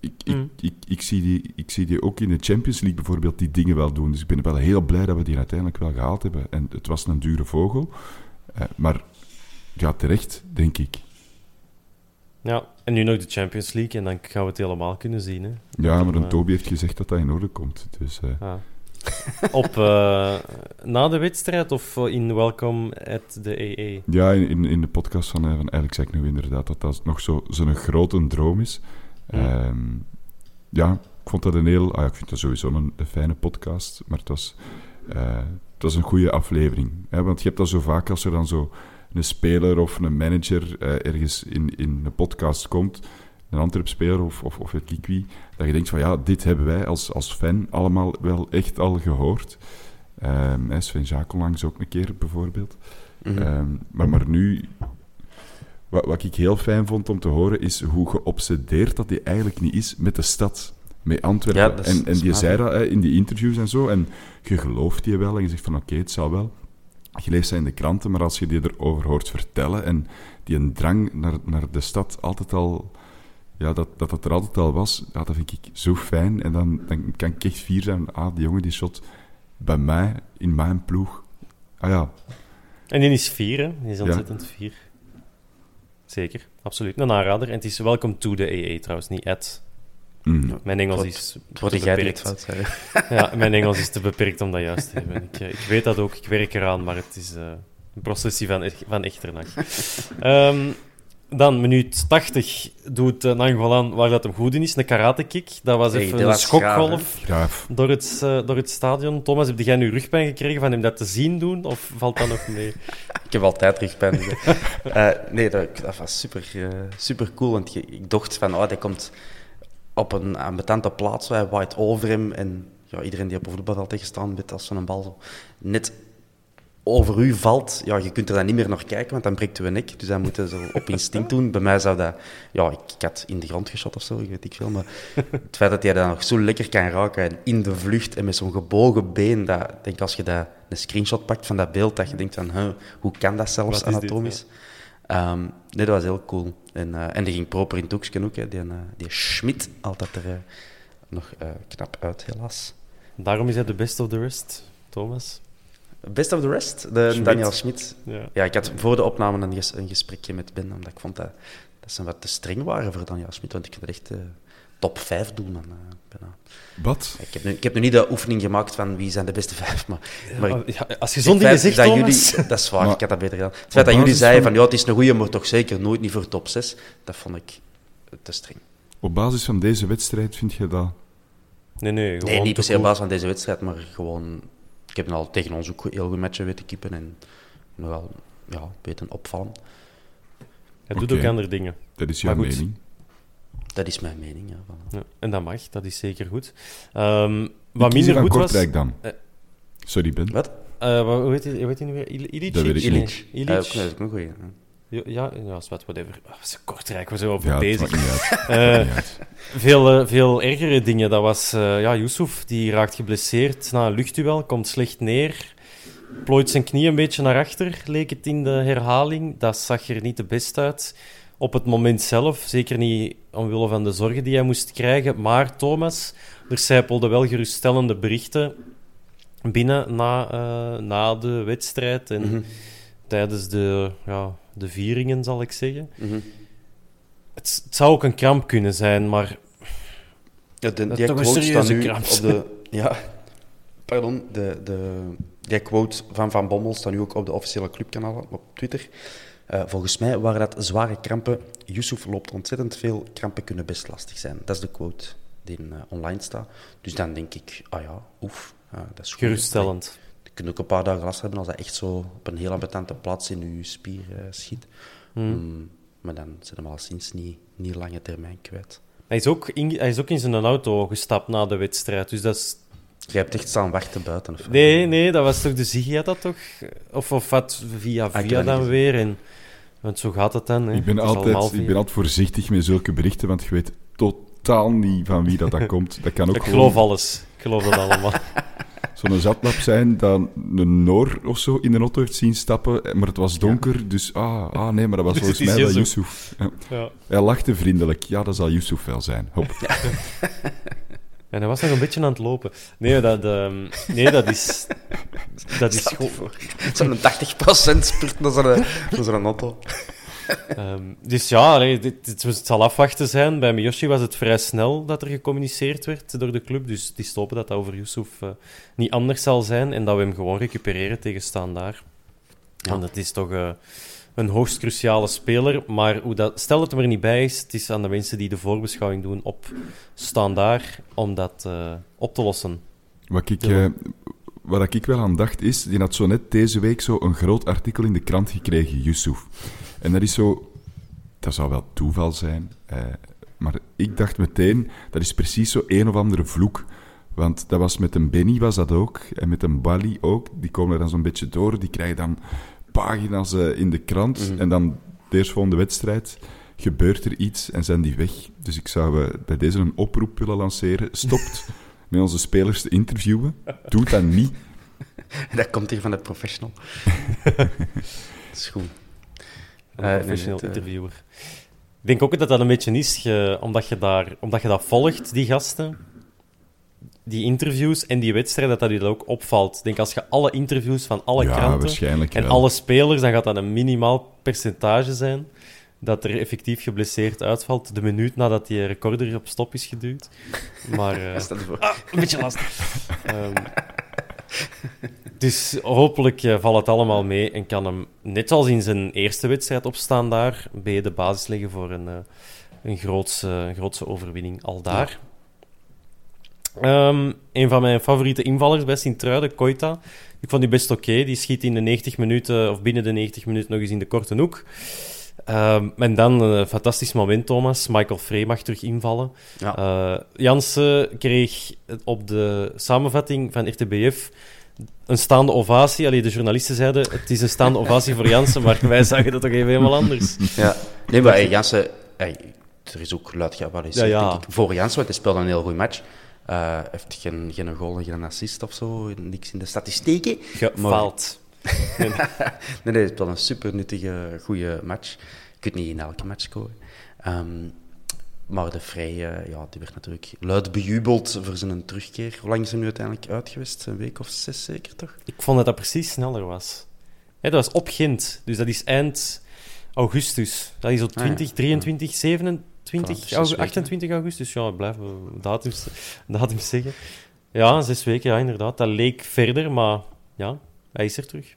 ik, ik, Mm. ik, ik, zie die, ik zie die ook in de Champions League bijvoorbeeld die dingen wel doen. Dus ik ben wel heel blij dat we die uiteindelijk wel gehaald hebben. En het was een dure vogel. Eh, maar ja, terecht, denk ik. Ja, en nu nog de Champions League en dan gaan we het helemaal kunnen zien. Hè. Ja, maar een eh, Toby heeft gezegd dat dat in orde komt. Dus eh, ah. Op, na de wedstrijd of in Welcome at the EE? ja, in, in, de podcast van, van ik nu inderdaad dat dat nog zo zo'n grote droom is. Ja. Ehm, ja, ik vond dat een heel... Ah, ik vind dat sowieso een, een fijne podcast, maar het was, eh, het was een goede aflevering. Hè, want je hebt dat zo vaak als er dan zo een speler of een manager eh, ergens in, in een podcast komt, een Antwerp-speler of, of, of weet ik wie, dat je denkt van ja, dit hebben wij als, als fan allemaal wel echt al gehoord. Hè, Sven Jaak onlangs ook een keer, bijvoorbeeld. Mhm. Ehm, maar, maar nu, wat, wat ik heel fijn vond om te horen, is hoe geobsedeerd dat hij eigenlijk niet is met de stad. Met Antwerpen. Ja, is- en en waar, zei dat hè, in die interviews en zo. En je gelooft die wel en je zegt van oké, het zal wel. Je leest dat in de kranten, maar als je die erover hoort vertellen en die een drang naar, naar de stad altijd al... Ja, dat, dat dat er altijd al was, ja, dat vind ik zo fijn. En dan, dan kan ik echt fier zijn. Ah, die jongen die shot bij mij, in mijn ploeg. Ah ja, En die is vier, hè? Die is ontzettend vier. Zeker, absoluut. Een aanrader. En het is welcome to the EE trouwens, niet at. mm. Mijn Engels is Wat te beperkt. fout zei. Ja, mijn Engels is te beperkt om dat juist te hebben. Ik, eh, ik weet dat ook, ik werk eraan, maar het is eh, een processie van, van echternach. Ehm dan, minuut 80, doet uh, Nangolan waar dat hem goed in is, een karate-kick. Dat was Hey, even dat een schokgolf door het, eh, door het stadion. Thomas, heb jij nu rugpijn gekregen van hem dat te zien doen, of valt dat nog mee? Ik heb altijd rugpijn. dus, eh, nee, dat, dat was super, eh, super cool. Want ik dacht van, oh, dat komt op een ambetante plaats. Hij waait over hem. En ja, iedereen die op een voetbalveld heeft gestaan, weet als zo'n bal zo net over u valt, ja, je kunt er dan niet meer naar kijken, want dan breekt uw nek. Dus dat moet je zo op instinct doen. Bij mij zou dat... Ja, ik, ik had in de grond geschot of zo, ik weet ik veel. Maar het feit dat hij dat nog zo lekker kan raken en in de vlucht en met zo'n gebogen been, dat, denk als je dat, een screenshot pakt van dat beeld, dat je denkt van, huh, hoe kan dat zelfs is dit, anatomisch? Ehm, nee, dat was heel cool. En, eh, en die ging proper in het hoekje ook. Hè. Die, eh, die Schmid altijd er eh, nog knap uit, helaas. Daarom is hij de best of the rest, Thomas. Best of the rest, de Schmid. Daniel Schmid. Ja. Ja, ik had voor de opname een, ges- een gesprekje met Ben, omdat ik vond dat, dat ze wat te streng waren voor Daniel Schmid. Want ik het echt eh, top 5 doen. Eh, bijna. Wat? Ik, heb nu, ik heb nu niet de oefening gemaakt van wie zijn de beste vijf, maar... maar Ja, als je het zo'n dingen feit zegt, dat Thomas... jullie, Dat is waar, Maar ik had dat beter gedaan. Het feit dat jullie zeiden van- van, ja, het is een goeie, maar toch zeker nooit niet voor top 6, dat vond ik te streng. Op basis van deze wedstrijd vind je dat... Nee, nee, gewoon Nee, niet per se op basis van deze wedstrijd, maar gewoon... Ik heb al tegen ons ook heel goed matchen weten keepen en nogal ja, weten opvallen. Hij doet Oké. ook andere dingen. Dat is jouw Maar goed. mening. Dat is mijn mening, ja. voilà. Ja, en dat mag, dat is zeker goed. Ehm, Ik wat minder goed was... Kortrijk dan. Eh. Sorry, Ben. Wat? eh, wat- hoe heet hij nu weer? Il- Illich? Dat weet ik. Illich. Ook, dat is ook een goeie. Ja. Ja, wat, whatever. Oh, is Kortrijk, we zijn over Ja, bezig. maakt niet uit. Eh, veel, eh, veel ergere dingen. Dat was eh ja, Yusuf, die raakt geblesseerd na een luchtduel, komt slecht neer, plooit zijn knie een beetje naar achter, leek het in de herhaling. Dat zag er niet de best uit. Op het moment zelf, zeker niet omwille van de zorgen die hij moest krijgen. Maar Thomas, er zijpelden wel geruststellende berichten binnen na, na de wedstrijd en Mhm, tijdens de, ja, de vieringen, zal ik zeggen. mhm. Het, het zou ook een kramp kunnen zijn, maar Ja, de, die toch een staat nu kramp. op de... Ja, pardon. De, de, die quote van Van Bommel staat nu ook op de officiële clubkanalen op Twitter. Eh, volgens mij waren dat zware krampen. Yusuf loopt ontzettend veel. Krampen kunnen best lastig zijn. Dat is de quote die eh, online staat. Dus dan denk ik, ah ja, oef. ah, dat is goed. geruststellend. Je kunt ook een paar dagen last hebben als dat echt zo op een heel ambetante plaats in je spier eh, schiet. Hmm. Mm, maar dan zijn we al sinds niet, niet lange termijn kwijt. Hij is, ook in, hij is ook in zijn auto gestapt na de wedstrijd. Dus dat is... Jij hebt echt staan wachten buiten. Of Nee, nee, dat was toch de Ziggy had dat toch? Of, of wat via Ah, via dan niet weer. En, want zo gaat het dan. Hè. Ik ben, altijd, ik ben altijd voorzichtig met zulke berichten, want je weet totaal niet van wie dat, dat komt. Dat kan ook Ik gewoon geloof alles. Ik geloof dat allemaal. zo'n zatlap zijn dat een Noor of zo in de auto heeft zien stappen, maar het was donker, dus ah, ah nee, maar dat was Dus volgens mij wel Yusuf. Ja. Hij lachte vriendelijk. Ja, dat zal Yusuf wel zijn. Hop. En hij was nog een beetje aan het lopen. Nee, dat, ehm, nee, dat is... Dat is gewoon... Zo'n 80% spurt naar zo'n, naar zo'n auto. Ehm, dus ja, allee, dit, dit- het zal afwachten zijn. Bij Miyoshi was het vrij snel dat er gecommuniceerd werd door de club. Dus het te hopen dat dat over Yusuf eh, niet anders zal zijn. En dat we hem gewoon recupereren tegen Standaard. Want het is toch eh, een hoogst cruciale speler. Maar hoe dat, stel dat hij er niet bij is, het is aan de mensen die de voorbeschouwing doen op Standaard om dat eh, op te lossen. Wat ik, Ja. waar ik wel aan dacht is, die had zo net deze week zo een groot artikel in de krant gekregen, Yusuf. En dat is zo... Dat zou wel toeval zijn, eh, maar ik dacht meteen, dat is precies zo een of andere vloek. Want dat was met een Benny was dat ook, en met een Bali ook. Die komen er dan zo'n beetje door, die krijgen dan pagina's eh, in de krant. En dan de eerstvolgende wedstrijd gebeurt er iets en zijn die weg. Dus ik zou eh, bij deze een oproep willen lanceren. Stopt met onze spelers te interviewen. Doe dat niet. Dat komt hier van de professional. dat is goed. Een Eh, nee, professional het, eh, interviewer. Ik denk ook dat dat een beetje is, ge- omdat, je daar, omdat je dat volgt, die gasten, die interviews en die wedstrijd, dat dat je dat ook opvalt. Ik denk als je alle interviews van alle ja, kranten en wel. alle spelers, dan gaat dat een minimaal percentage zijn dat er effectief geblesseerd uitvalt de minuut nadat die recorder op stop is geduwd. Maar... eh, Stel je voor. Ah, een beetje lastig. Ehm, dus hopelijk eh, valt het allemaal mee en kan hem, net als in zijn eerste wedstrijd opstaan daar, bij de basis leggen voor een, eh, een grootse, grootse overwinning al daar. Ehm, een van mijn favoriete invallers bij Sint-Truiden, Koita. Ik vond die best oké. Die schiet in de 90 minuten, of binnen de 90 minuten, nog eens in de korte hoek. Ehm, en dan een fantastisch moment, Thomas. Michael Frey mag terug invallen. Ja. Eh, Jansen kreeg op de samenvatting van RTBF een staande ovatie. Allee, de journalisten zeiden, het is een staande ovatie voor Jansen, maar wij zagen dat toch even helemaal anders. Ja. Nee, maar hey, Jansen... hey, er is ook luid Ja, ja. Voor Jansen, want hij speelde een heel goed match. Eh heeft geen, geen goal en geen assist of zo. Niks in de statistieken. Gefaald. Nee, nee, hij speelde een super nuttige, goede match. Je kunt niet in elke match scoren. Ehm, maar de Vrij, eh, ja, die werd natuurlijk luid bejubeld voor zijn terugkeer. Hoe lang is hij nu uiteindelijk uit geweest? Een week of zes zeker, toch? Ik vond dat dat precies sneller was. Dat was op Gent, dus dat is eind augustus. Dat is zo 20, 23, 27, Voilà, zes au- weken. 28 augustus. Ja, blijven we datums, datums zeggen. Ja, zes weken, ja, inderdaad. Dat leek verder, maar ja, hij is er terug.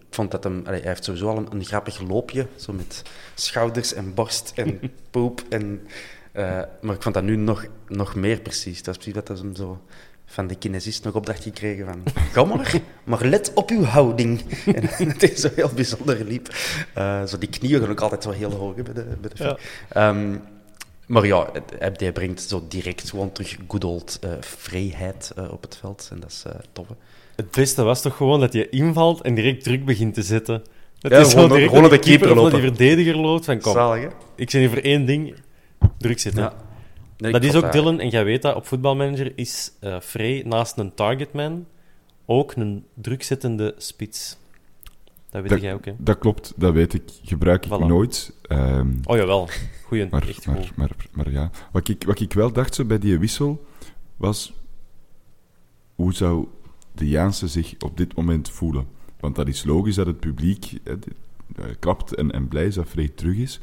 Ik vond dat hem... allee, hij heeft sowieso al een, een grappig loopje, zo met schouders en borst en poep. En, eh, maar ik vond dat nu nog, nog meer precies. Dat is precies wat hem zo van de kinesist nog opdracht gekregen van... Ga maar, maar let op uw houding. En dat hij zo heel bijzonder liep. Eh, zo die knieën gaan ook altijd zo heel hoog hè, bij de, bij de Ja. Ehm, maar ja, het- hij, brengt zo direct gewoon terug good old eh, vrijheid op het veld. En dat is tof. Het beste was toch gewoon dat je invalt en direct druk begint te zetten. Dat Ja, is gewoon- direct de keeper of lopen. die verdediger loopt van kom, Zalig, hè? ik zit hier voor één ding, druk zitten. Ja. Nee, dat is ook Dylan, en jij weet dat, op voetbalmanager is eh Frey naast een targetman ook een drukzettende spits. Dat weet Dat, jij ook, hè? dat klopt, dat weet ik. Gebruik ik Voilà. nooit. Ehm, Oh jawel, goeie, maar, echt maar, goed. maar, maar ja, wat ik, wat ik wel dacht zo bij die wissel was: hoe zou de Jaanse zich op dit moment voelen? Want dat is logisch dat het publiek hè, eh, klapt en, en blij is dat Frey terug is.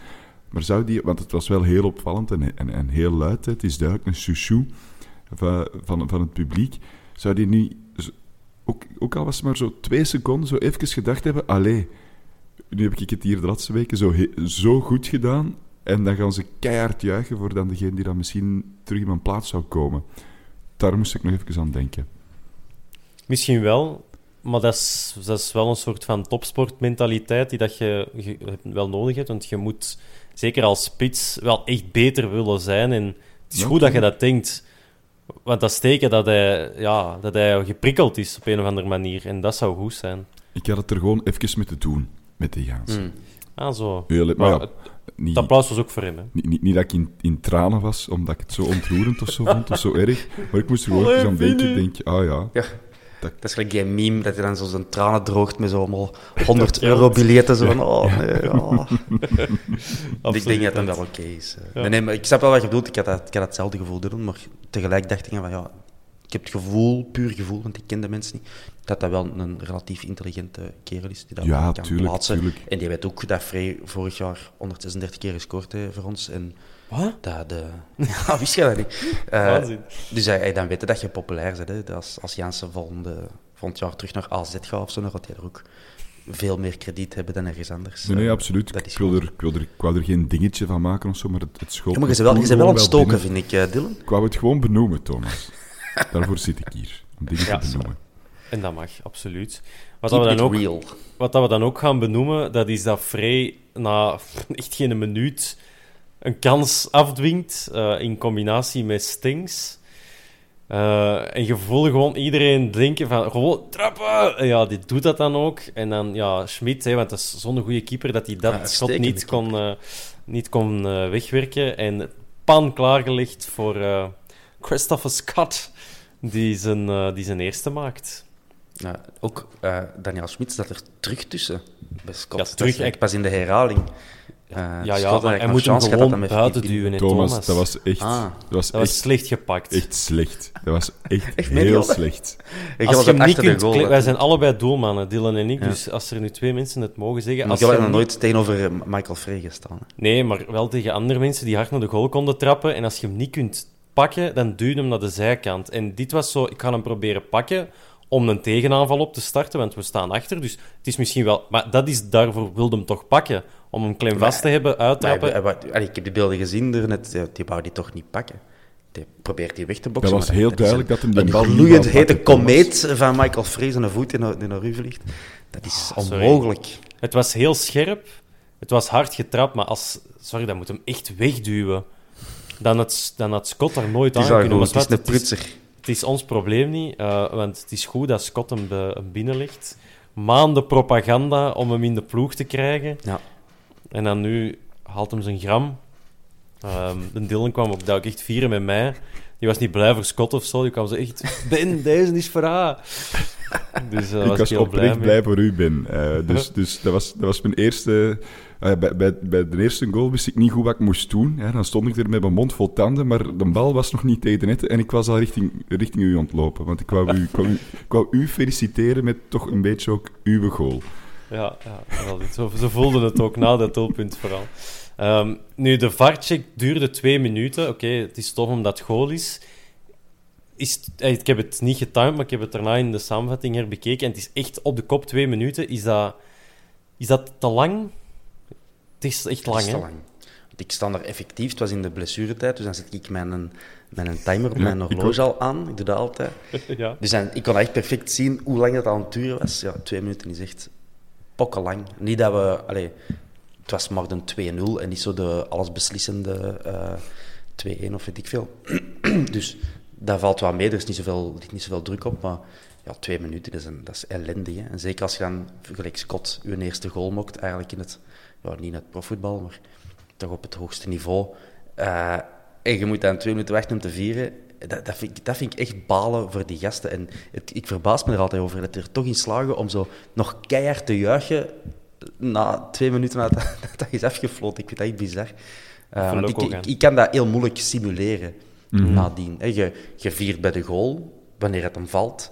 Maar zou die, want het was wel heel opvallend en, en, en heel luid, het is duidelijk een chouchou van, van, van het publiek. Zou die nu, ook, ook al was het maar zo twee seconden, zo even gedacht hebben: allee, nu heb ik het hier de laatste weken zo, zo goed gedaan. En dan gaan ze keihard juichen voor dan degene die dan misschien terug in mijn plaats zou komen. Daar moest ik nog even aan denken. Misschien wel, maar dat is, dat is wel een soort van topsportmentaliteit die dat je, je wel nodig hebt. Want je moet, zeker als spits, wel echt beter willen zijn. En het is Ja, goed dat je dat denkt. Want dat is teken dat hij, ja, dat hij geprikkeld is op een of andere manier. En dat zou goed zijn. Ik had het er gewoon even mee te doen, met de Jaans. Hmm. Ah, zo. Heel, maar Maar ja, het, niet, het applaus was ook voor hem. Hè. niet, niet, niet dat ik in, in tranen was, omdat ik het zo ontroerend of zo vond, of zo erg. Maar ik moest er gewoon Allee, eens aan denken. Denk je, ah ja, Ja. Dat is gelijk die meme dat hij dan zo zijn tranen droogt met zo allemaal 100 geld. euro biljetten. Zo van, oh nee, oh. Ik denk dat dat wel oké is. eh. Nee, nee, maar ik snap wel wat je bedoelt. Ik had, dat, ik had hetzelfde gevoel doen, maar tegelijk dacht ik van ja, ik heb het gevoel, puur gevoel, want ik ken de mensen niet, dat dat wel een relatief intelligente kerel is die dat Ja, kan tuurlijk, plaatsen. tuurlijk. En die weet ook dat Frey vorig jaar 136 keer gescoord heeft voor ons. En Wat? dat de... Ja, wist je dat niet? Eh, Waanzin. dus hij, dan weet dat je populair bent. Hè. Dat Als, als Jansen volgende, volgend jaar terug naar AZ gaat of zo, dan gaat hij er ook veel meer krediet hebben dan ergens anders. nee, nee, Eh, absoluut. dat Ik wil, er, ik, wil er, ik wou er geen dingetje van maken of zo, maar het, het schoot Ja, maar je bent wel, je bent wel ontstoken, binnen. vind ik, eh, Dylan. Ik wou het gewoon benoemen, Thomas. Daarvoor zit ik hier, om dingen Ja, te benoemen. En dat mag, absoluut. Wat, dat we dan ook, real. wat dat we dan ook gaan benoemen, dat is dat Frey na echt geen minuut een kans afdwingt eh, in combinatie met Stings. Eh, en je voelde gewoon iedereen denken van, gewoon trappen! En ja, die doet dat dan ook. En dan, ja, Schmid, hè, want dat is zo'n goede keeper, dat hij dat Ja, schot niet kon, eh, niet kon wegwerken. En pan klaargelegd voor Christopher Scott, die zijn, die zijn eerste maakt. Ja, ook Daniel Schmid staat er terug tussen. Bij Scott. Ja, Dat is terug, eigenlijk pas in de herhaling. Ja, ja, maar hij moet hem gewoon buiten duwen. Thomas, Thomas. dat was echt, Ah. dat was Dat was echt, slecht gepakt. echt slecht. Dat was echt, Echt heel slecht. Ik Als je niet kunt goal. wij zijn allebei doelmannen, Dylan en ik. Ja. Dus als er nu twee mensen het mogen zeggen. Maar Als ik heb je nog hem nooit tegenover eh, Michael Frey gestaan. hè. Nee, maar wel tegen andere mensen die hard naar de goal konden trappen. En als je hem niet kunt pakken, dan duw je hem naar de zijkant. En dit was zo, ik ga hem proberen pakken om een tegenaanval op te starten, want we staan achter. Dus het is misschien wel... Maar dat is, daarvoor wilde hem toch pakken. Om hem klem vast te hebben, Maar uittrappen. wou- allee, ik heb die beelden gezien er net. ja, Die wou die toch niet pakken. Die probeert die weg te boksen. Dat was maar heel is duidelijk een- dat hem die een bal gloeiend wou hete komeet van Michael Frey zijn voet die naar, die naar u vliegt. Dat is Ah, sorry. onmogelijk. Het was heel scherp. Het was hard getrapt, maar als... Sorry, dat moet hem echt wegduwen. Dan had, dan had Scott daar nooit aan kunnen. het is Maar een het is- prutser. Het is ons probleem niet, eh, want het is goed dat Scott hem, be- hem binnenlegt. Maanden propaganda om hem in de ploeg te krijgen. Ja. En dan nu haalt hem zijn gram. Ehm de Dylan kwam ook, dat ook echt vieren met mij. Die was niet blij voor Scott of zo. Die kwam zo echt... Ben, deze is voor haar. Dus daar ik was was heel oprecht blij voor u, Ben. Eh, dus dus dat, was, dat was mijn eerste... eh, bij, bij, bij de eerste goal wist ik niet goed wat ik moest doen. Ja, dan stond ik er met mijn mond vol tanden, maar de bal was nog niet tegen net en ik was al richting, richting u ontlopen. Want ik wou u, ik wou u, ik wou u feliciteren met toch een beetje ook uw goal. Ja, ja zo, zo voelden het ook na dat doelpunt vooral. Ehm, nu, de VAR-check duurde twee minuten. Oké, het is tof omdat het goal is. is eh, ik heb het niet getimed, maar ik heb het daarna in de samenvatting herbekeken. En het is echt op de kop twee minuten. Is dat, is dat te lang? Het is echt Dat lang, is te hè? lang. Want ik sta daar effectief, het was in de blessuretijd, dus dan zet ik mijn, mijn timer op mijn horloge al aan. Ik doe dat altijd. ja. Dus dan, ik kon echt perfect zien hoe lang het aan het duren was. Ja, twee minuten is echt pokkenlang. Niet dat we... Allee, het was maar een 2-0 en niet zo de allesbeslissende eh 2-1 of weet ik veel. dus dat valt wel mee, er is niet zoveel, niet zoveel druk op, maar ja, twee minuten is, een, dat is ellendig. Hè. En zeker als je dan, gelijk Scott, je eerste goal mokt, eigenlijk in het, ja, niet in het profvoetbal, maar toch op het hoogste niveau. Eh, en je moet dan twee minuten wachten om te vieren. Dat, dat, vind ik, dat vind ik echt balen voor die gasten. En het, ik verbaas me er altijd over dat er toch in slagen om zo nog keihard te juichen na twee minuten nadat dat, dat is afgefloten. Ik vind dat echt bizar. Eh, want ik ik, ook, ik, kan dat heel moeilijk simuleren nadien. Hè, Je, je viert bij de goal, wanneer het hem valt.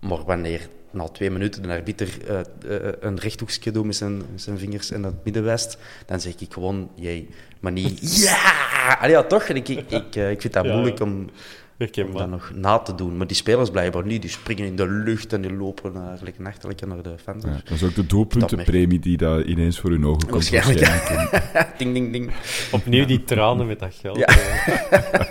Maar wanneer na twee minuten de arbiter eh, eh, een rechthoekje doet met zijn, zijn vingers en het midden wijst, dan zeg ik gewoon, jee, maar niet ja! Allee, ja, toch? Ik, ik, ik, eh, ik vind dat moeilijk ja. om Herkenbaar. dat nog na te doen. Maar die spelers blijkbaar niet. Die springen in de lucht en die lopen een achterlijke naar de fans. Ja, dat is ook de doelpuntenpremie die daar ineens voor hun ogen komt. Waarschijnlijk, ding, ding, ding. Opnieuw die tranen met dat geld. Ja. eh.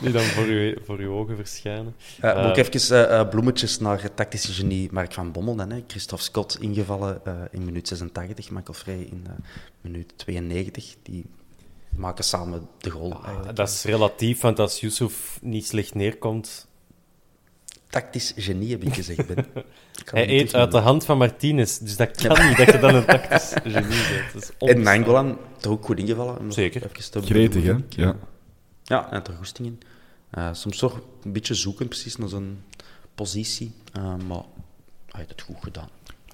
Die dan voor, u, voor uw ogen verschijnen. Uh, Uh, ook even uh, bloemetjes naar het tactische genie Mark van Bommel. Dan, hè. Christophe Scott ingevallen uh, in minuut 86, Michael Frey in minuut 92. Die maken samen de goal. Ah, dat is relatief, want als Yusuf niet slecht neerkomt... Tactisch genie, heb ik gezegd. Ben. Hij eet uit de hand van Martinez, dus dat kan ja. niet dat je dan een tactisch genie bent. En Nangolan, toch ook goed ingevallen. Zeker. Gretig, hè? Ja. Ja, en ter goesting in. Uh, soms toch een beetje zoeken precies naar zijn positie, uh, maar hij heeft het goed gedaan.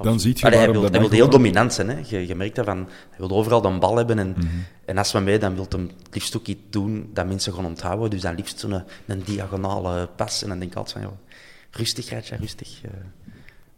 Dan ziet je Allee, hij waarom wil, dat hij wil heel dominant zijn. Hè. Je, je merkt dat van, hij wil overal de bal hebben. En, Mhm. en als we mee, dan wil hij het liefst ook iets doen dat mensen gaan onthouden. Dus dan liefst zo'n een diagonale pas. En dan denk ik altijd van, ja, rustig, Ratja, rustig. Uh,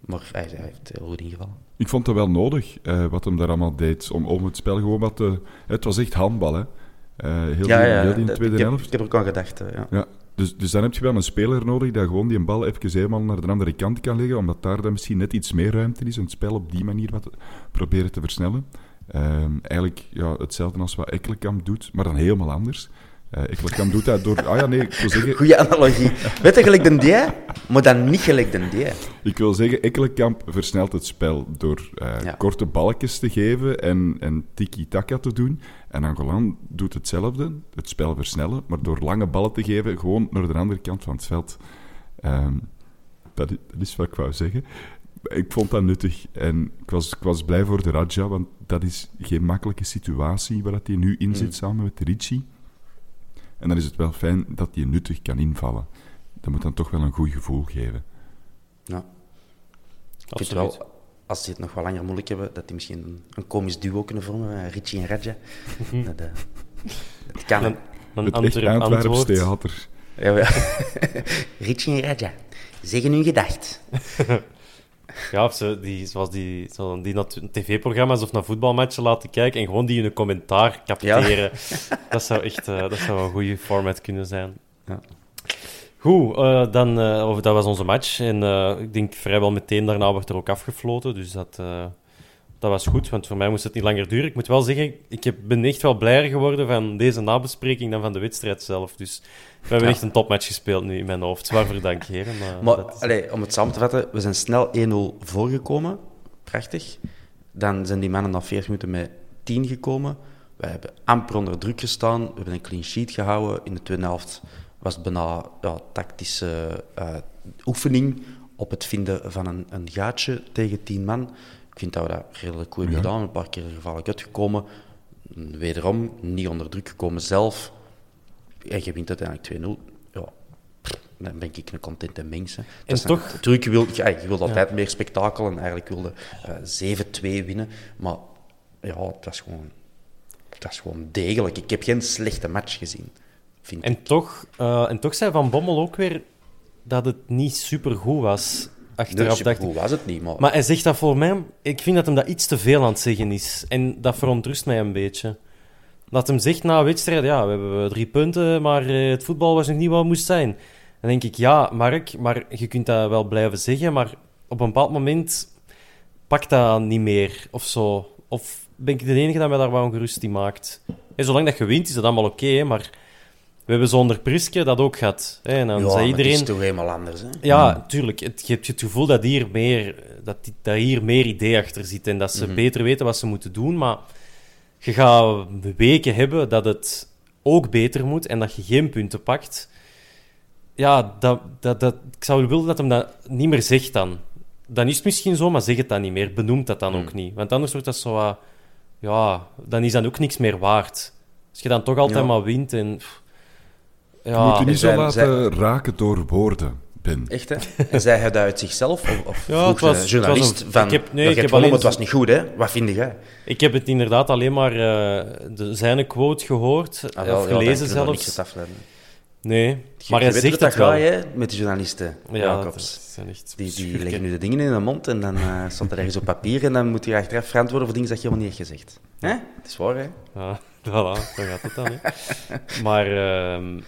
maar hij, hij, heeft heel goed ingevallen. Ik vond het wel nodig, uh, wat hem daar allemaal deed, om, om het spel gewoon wat te... Het was echt handbal, hè. Uh, heel ja, die, ja, heel die dat- tweede ik, heb, helft. ik heb er ook aan gedacht. eh, ja. Ja, dus, dus dan heb je wel een speler nodig dat gewoon die bal even helemaal naar de andere kant kan leggen, omdat daar dan misschien net iets meer ruimte is en het spel op die manier wat proberen te versnellen. Ehm, eigenlijk ja, hetzelfde als wat Ekkelenkamp doet, maar dan helemaal anders. Eh Ekkelenkamp doet dat door... Ah ja, nee, ik wil zeggen... Goeie analogie. Weet je, gelijk de die, maar dan niet gelijk de die. Ik wil zeggen, Ekkelenkamp versnelt het spel door eh, Ja. korte balkjes te geven en, en tiki-taka te doen. En Angolan doet hetzelfde, het spel versnellen, maar door lange ballen te geven, gewoon naar de andere kant van het veld. Ehm, dat, is wat ik wou zeggen. Ik vond dat nuttig en ik was, ik was blij voor de Raja, want dat is geen makkelijke situatie waar hij nu in zit samen met Ricci. En dan is het wel fijn dat hij nuttig kan invallen. Dat moet dan toch wel een goed gevoel geven. Ja. Ik vind wel, als ze het nog wat langer moeilijk hebben, dat die misschien een, een komisch duo kunnen vormen, Richie en Raja. dat, eh, dat kan. Een, een Het Antwerp Antwerps antwoord. theater. Ja, ja. Richie en Raja, zeggen hun gedacht. Ja, of zo, die, zoals die, zo die tv-programma's of naar voetbalmatchen laten kijken en gewoon die in een commentaar capteren. Dat zou echt eh, dat zou een goede format kunnen zijn. Ja. Goed, eh, dan, of dat was onze match. En ik denk vrijwel meteen daarna wordt er ook afgefloten. Dus dat, dat was goed, want voor mij moest het niet langer duren. Ik moet wel zeggen, ik ben echt wel blijer geworden van deze nabespreking dan van de wedstrijd zelf. Dus we hebben Ja. echt een topmatch gespeeld nu in mijn hoofd. Waarvoor dank, heren. Maar, Maar dat om het samen te vatten, we zijn snel 1-0 voorgekomen. Prachtig. Dan zijn die mannen na 40 minuten met 10 gekomen. Wij hebben amper onder druk gestaan. We hebben een clean sheet gehouden. In de tweede helft was het bijna ja, tactische eh, oefening op het vinden van een, een gaatje tegen 10 man. Ik vind dat we dat redelijk goed hebben Ja. gedaan. Een paar keer gevaarlijk uitgekomen. Wederom, niet onder druk gekomen zelf. En je wint uiteindelijk 2-0. Ja, dan ben ik een contente mens. hè. Dat is toch- Natuurlijk, je wilt, ja, je wilt altijd meer spektakel en eigenlijk wilde eh 7-2 winnen. Maar ja, het was gewoon, het was gewoon degelijk. Ik heb geen slechte match gezien, vind ik. En toch, eh, en toch zei Van Bommel ook weer dat het niet supergoed was. Nee, Achteraf dacht ik. was het niet, maar... Maar hij zegt dat voor mij... Ik vind dat hem dat iets te veel aan het zeggen is. En dat verontrust mij een beetje. Dat hem zegt na een wedstrijd... Ja, we hebben drie punten, maar eh, het voetbal was nog niet wat het moest zijn. Dan denk ik, ja, Mark, maar je kunt dat wel blijven zeggen, maar op een bepaald moment pakt dat niet meer, of zo. Of ben ik de enige dat mij daar wel ongerust in maakt? En zolang dat je wint, is dat allemaal oké, maar... We hebben zonder Priske dat ook gehad. Hè, en dan ja, zei maar iedereen... het is toch helemaal anders, hè? Ja, tuurlijk. Het, je hebt het gevoel dat hier meer, dat, die- dat hier meer idee achter zit en dat ze Mhm. beter weten wat ze moeten doen. Maar je gaat weken hebben dat het ook beter moet en dat je geen punten pakt. Ja, dat, dat, dat, ik zou willen dat hem dat niet meer zegt dan. Dan is het misschien zo, maar zeg het dan niet meer. Benoemt dat dan Mhm. ook niet. Want anders wordt dat zo... wat- ja, dan is dat ook niks meer waard. Als je dan toch altijd Ja. maar wint en... pff, Ja, moet je niet zo zij- laten raken door woorden, Ben. Echt, hè? En zei hij dat uit zichzelf? Of, of Ja, vroeg het was- de het journalist was een- van... ik heb- nee, dat ik heb het was niet goed, hè? Wat vind jij? Ik heb het inderdaad alleen maar eh, de, zijn quote gehoord, Ah, wel, of ja, gelezen niks zelfs. Nee, Je- maar je hij weet zegt dat het wel. hè, met de journalisten, Ja, Jacobs. dat zijn echt Die, die leggen nu de dingen in de mond en dan eh staat er ergens op papier en dan moet je achteraf verantwoorden voor dingen dat je helemaal niet hebt gezegd. Hè? Het is waar, hè? Ja, voilà, zo gaat het dan. Hè. Maar ehm,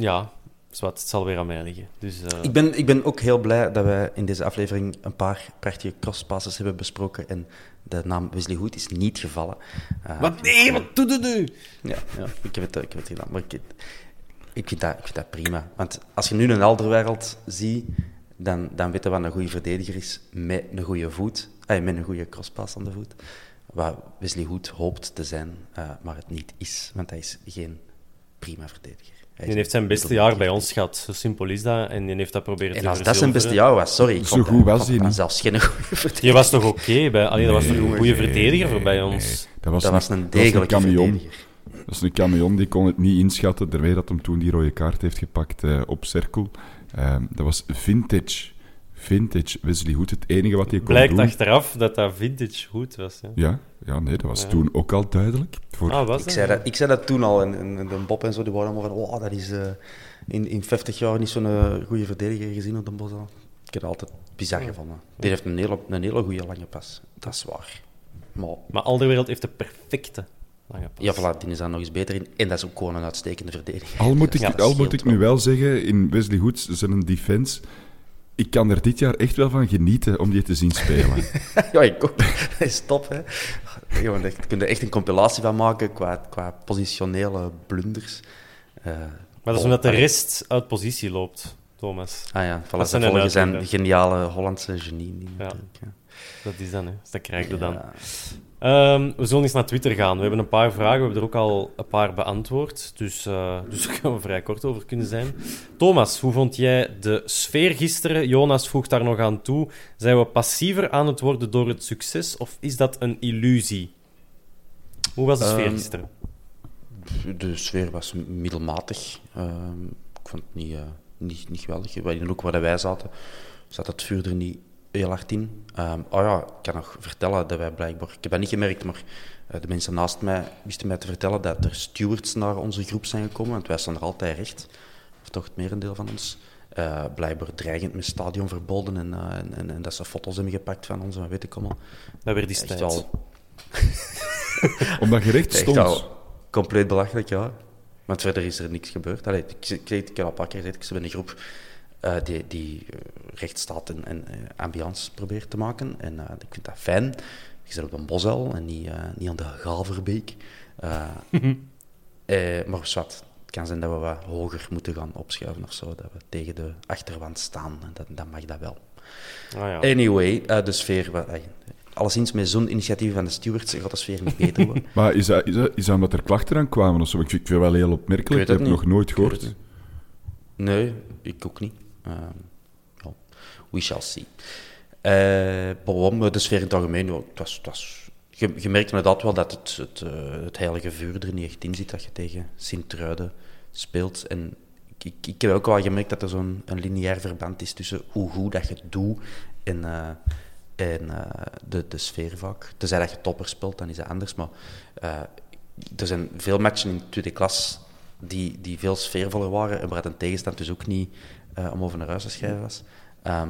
ja, zwart, het zal weer aan mij liggen. Dus, eh, Ik ben, ik ben ook heel blij dat wij in deze aflevering een paar prachtige crosspasses hebben besproken en de naam Wesley Hoed is niet gevallen. Eh, Wat? Nee, wat doe je nu? Ja, ja ik, heb het, ik heb het gedaan. Maar ik, Ik vind, dat, ik vind dat prima. Want als je nu een Alderwereld ziet, dan, dan weten we wat een goede verdediger is met een goede voet. Eh, met een goede crosspass aan de voet. Wat Wesley Hoed hoopt te zijn, uh, maar het niet is. Want hij is geen prima verdediger. Hij Die heeft zijn beste jaar bij ons gehad. Zo simpel is dat. En die heeft dat proberen en te als dat zijn beste jaar was, sorry. Ik Zo goed was hij niet. zelfs geen goede verdediger. Je was toch oké bij... Allee, dat was toch een goede Nee, verdediger voor bij ons. nee. Dat was, Dat was een dat was degelijke camion. verdediger. Dat is een camion, die kon het niet inschatten. Terwijl dat hem toen die rode kaart heeft gepakt eh, op cirkel. Ehm, dat was vintage. Vintage Wesley Hoed. Het enige wat hij kon Blijkt doen... achteraf dat dat vintage goed was. Ja. Ja, ja, nee, dat was Ja. toen ook al duidelijk. Voor... Ah, was Ik dat? zei, dat, ik zei dat toen al. En, en, en de Bob en zo, die waren allemaal van... Oh, dat is eh, in, in 50 jaar niet zo'n eh, goede verdediger gezien op de Bosal. Ik heb het altijd bizar gevonden. Die heeft een hele, een hele goede lange pas. Dat is waar. Maar Maar Alderwereld heeft de perfecte lange pas. ja, voilà, die is daar nog eens beter in. En dat is ook gewoon een uitstekende verdediger. Al moet ik, Ja, al moet ik nu wel zeggen, in Wesley Hoeds zijn defense... Ik kan er dit jaar echt wel van genieten om die te zien spelen. ja, ik ook. Dat is top, hè. Jongen, daar kun je echt een compilatie van maken qua, qua positionele blunders. Eh, Maar dat is oh, omdat de rest uit positie loopt, Thomas. Ah ja, voilà, Dat zijn volgen zijn geniale Hollandse genie. Ja. Dat is dan, hè. Dus dat krijg je dan. Ehm, we zullen eens naar Twitter gaan. We hebben een paar vragen, we hebben er ook al een paar beantwoord. Dus, eh, dus daar gaan we vrij kort over kunnen zijn. Thomas, hoe vond jij de sfeer gisteren? Jonas voegt daar nog aan toe. Zijn we passiever aan het worden door het succes of is dat een illusie? Hoe was de sfeer Ehm, gisteren? De sfeer was middelmatig. Ehm, ik vond het niet, eh, niet, niet geweldig. In de hoek waar wij zaten, zat het vuur er niet heel hard in. Ehm, oh ja, ik kan nog vertellen dat wij blijkbaar... Ik heb dat niet gemerkt, maar eh, de mensen naast mij wisten mij te vertellen dat er stewards naar onze groep zijn gekomen, want wij staan er altijd recht. Of toch het merendeel van ons. Eh, blijkbaar dreigend met stadionverboden en, eh, en, en, en dat ze foto's hebben gepakt van ons en weet ik allemaal. Dat werd die Echt tijd. Omdat je recht Echt stond. al compleet belachelijk, ja. Want verder is er niks gebeurd. Allee, ik, ik, ik, heb al een paar keer gezegd, ik zit in een groep eh, die, die eh, recht staat en, en eh, ambiance probeert te maken. En eh, ik vind dat fijn. Je zit op een bosel en niet, eh, niet aan de Galverbeek. Eh, eh, maar zwart, het kan zijn dat we wat hoger moeten gaan opschuiven of zo. Dat we tegen de achterwand staan. En dat, dat mag dat wel. Ah, ja. Anyway, eh, de sfeer... wat- eh, alleszins met zo'n initiatief van de stewards gaat de sfeer niet beter worden. Maar is dat, is, dat, is dat omdat er klachten aan kwamen of zo? Ik vind het wel heel opmerkelijk. Ik weet Ik het heb nog nooit Ik weet gehoord. het. Nee, ik ook niet. Ehm, we shall see. Eh? De sfeer in het algemeen, was, was, je, je merkt inderdaad wel dat het, het, eh, het heilige vuur er niet echt in zit dat je tegen Sint-Truiden speelt. En ik, ik, heb ook wel gemerkt dat er zo'n lineair verband is tussen hoe goed dat je het doet en, eh, en eh, de, de sfeer vaak. Tenzij dat je topper speelt, dan is dat anders. Maar eh, er zijn veel matchen in de tweede klas die, die veel sfeervoller waren en waar een tegenstand dus ook niet eh, om over naar huis te schrijven was. Ehm,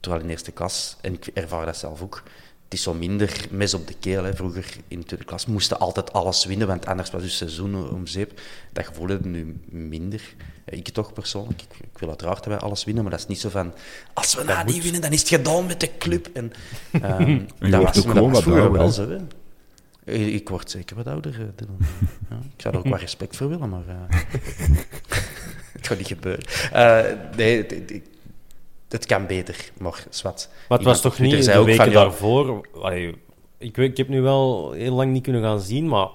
terwijl in eerste klas, en ik ervaar dat zelf ook, het is zo minder mes op de keel. Hè. Vroeger in de tweede klas moesten altijd alles winnen, want anders was het seizoen om zeep. Dat gevoel heb ik nu minder. Eh, Ik toch persoonlijk. Ik, ik wil uiteraard dat wij alles winnen, maar dat is niet zo van... Als we nou niet winnen, dan is het gedaan met de club. En, je dat was, ook maar dat was vroeger wel hè. zo. Hè. Ik, word zeker wat ouder, eh, Dylan. Ja, ik zou er ook wel respect voor willen, maar... het gaat niet gebeuren. Eh, nee, het, het- het kan beter, maar zwart. Maar het was toch niet de weken van, daarvoor... Allee, ik, weet- ik heb nu wel heel lang niet kunnen gaan zien, maar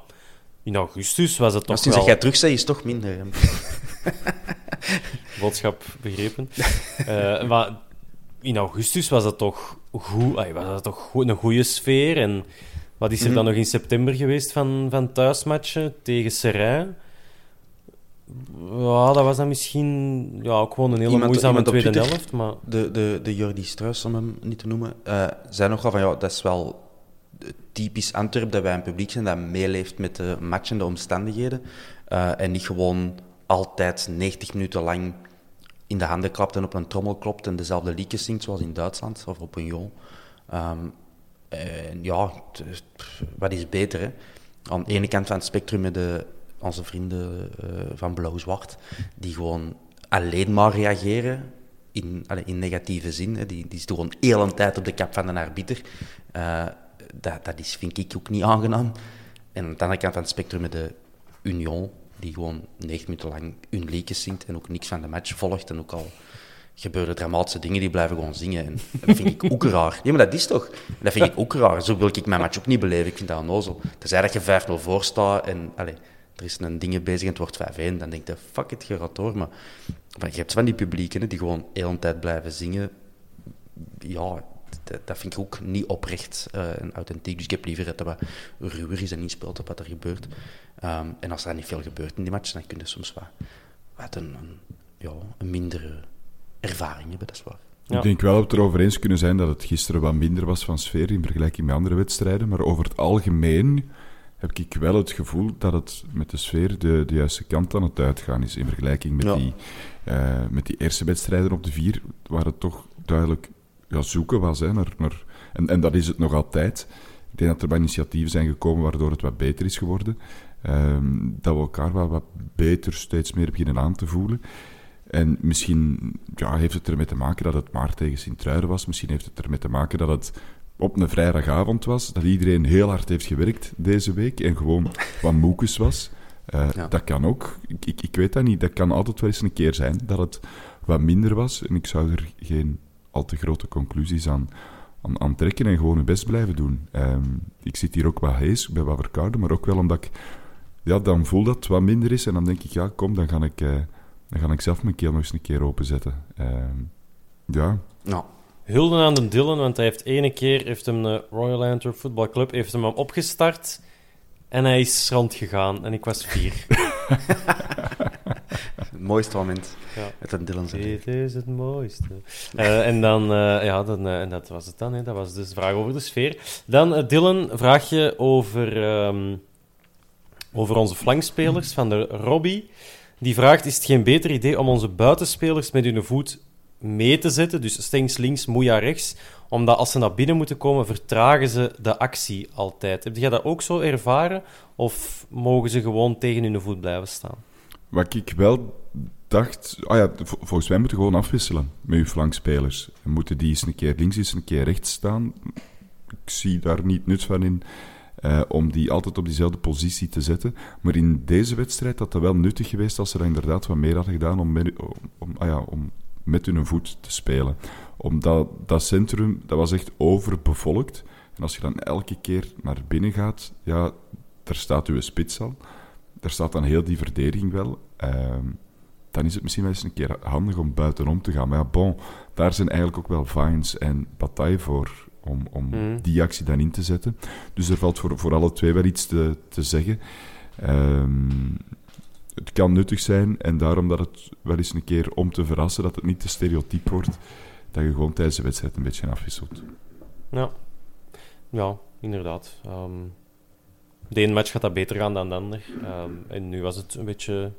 in augustus was het toch sinds dat wel... jij terug bent, is het toch minder. boodschap begrepen. Eh, maar in augustus was dat toch goed, was dat toch een goede sfeer. En wat is er Mhm. dan nog in september geweest van, van thuismatchen tegen Serijn? Ja, dat was dan misschien ja, ook gewoon een hele Iemand- moeizame iemand tweede Twitter- helft. Maar De, de, de Jordi Struis, om hem niet te noemen, eh, zei nogal van ja, dat is wel typisch Antwerp dat wij een publiek zijn dat meeleeft met de match en de omstandigheden. eh, en niet gewoon altijd 90 minuten lang in de handen klapt en op een trommel klopt en dezelfde liedjes zingt zoals in Duitsland of op een jool. Ehm, en ja, t- wat is beter? Hè? Aan de ene kant van het spectrum met de, onze vrienden eh, van Blauw-Zwart, die gewoon alleen maar reageren in, in negatieve zin. Hè. Die, die zitten gewoon heel een tijd op de kap van een arbiter. Eh, dat, dat is, vind ik ook niet aangenaam. En aan de andere kant van het spectrum met de Union, die gewoon 90 minuten lang hun liedjes zingt en ook niks van de match volgt en ook al gebeuren dramatische dingen, die blijven gewoon zingen. En dat vind ik ook raar. Ja, maar dat is toch? Dat vind ik ook raar. Zo wil ik mijn match ook niet beleven. Ik vind dat onnozel. Tenzij dat je 5-0 voor staat en allez, er is een dingen bezig en het wordt 5-1, dan denk je, fuck it, je gaat door. Maar, maar je hebt van die publieken die gewoon de hele tijd blijven zingen. Ja, dat, dat vind ik ook niet oprecht uh, en authentiek. Dus ik heb liever dat wat ruwer is en niet speelt op wat er gebeurt. Um, en als er niet veel gebeurt in die match, dan kun je soms wat, wat een, een, ja, een mindere ervaring hebben, dat is waar. Ja. Ik denk wel dat we het erover eens kunnen zijn dat het gisteren wat minder was van sfeer in vergelijking met andere wedstrijden. Maar over het algemeen heb ik wel het gevoel dat het met de sfeer de, de juiste kant aan het uitgaan is. In vergelijking met, die, uh, met die eerste wedstrijden op de vier, waar het toch duidelijk ja, zoeken was. Hè, naar, naar, en, en dat is het nog altijd. Ik denk dat er wat initiatieven zijn gekomen waardoor het wat beter is geworden. Um, dat we elkaar wat, wat beter steeds meer beginnen aan te voelen. En misschien ja, heeft het ermee te maken dat het maar tegen Sint-Truiden was. Misschien heeft het ermee te maken dat het op een vrijdagavond was. Dat iedereen heel hard heeft gewerkt deze week en gewoon wat moekes was. Uh, Dat kan ook. Ik, ik, ik, weet dat niet. Dat kan altijd wel eens een keer zijn dat het wat minder was. En ik zou er geen al te grote conclusies aan, aan, aan trekken en gewoon hun best blijven doen. Um, ik zit hier ook wat hees, ik ben wat verkouden, maar ook wel omdat ik ja, dan voel dat het wat minder is. En dan denk ik, ja, kom, dan ga ik... Uh, dan ga ik zelf mijn keel nog eens een keer openzetten. Uh, ja. Nou. Hulde aan de Dylan, want hij heeft ene keer heeft hem de Royal Antwerp Football Club heeft hem opgestart en hij is rondgegaan en ik was vier. het mooiste moment ja. met een Dylan Dit is het mooiste. uh, en dan, uh, ja, dan, uh, en dat was het dan. Hè. Dat was dus de vraag over de sfeer. Dan, Dylan, vraag je over, um, over onze flankspelers van de Robbie. Die vraagt: Is het geen beter idee om onze buitenspelers met hun voet mee te zetten? Dus Stengs links, Moeja rechts. Omdat als ze naar binnen moeten komen, vertragen ze de actie altijd. Heb jij dat ook zo ervaren? Of mogen ze gewoon tegen hun voet blijven staan? Wat ik wel dacht, oh ja, volgens mij moeten we gewoon afwisselen met uw flankspelers. Moeten die eens een keer links, eens een keer rechts staan. Ik zie daar niet nut van in uh, om die altijd op diezelfde positie te zetten. Maar in deze wedstrijd had dat wel nuttig geweest als ze dat inderdaad wat meer hadden gedaan om met, om, ah ja, om met hun voet te spelen. Omdat dat centrum, dat was echt overbevolkt. En als je dan elke keer naar binnen gaat, ja, daar staat uw spits al. Daar staat dan heel die verdediging wel. Uh, dan is het misschien wel eens een keer handig om buitenom te gaan. Maar ja, bon, daar zijn eigenlijk ook wel Vines en Bataille voor om, om mhm. die actie dan in te zetten. Dus er valt voor, voor alle twee wel iets te, te zeggen. Um, het kan nuttig zijn en daarom dat het wel eens een keer om te verrassen, dat het niet te stereotyp wordt, dat je gewoon tijdens de wedstrijd een beetje afwisselt. Ja, ja inderdaad. Um, de ene match gaat dat beter gaan dan de ander. Um, en nu was het een beetje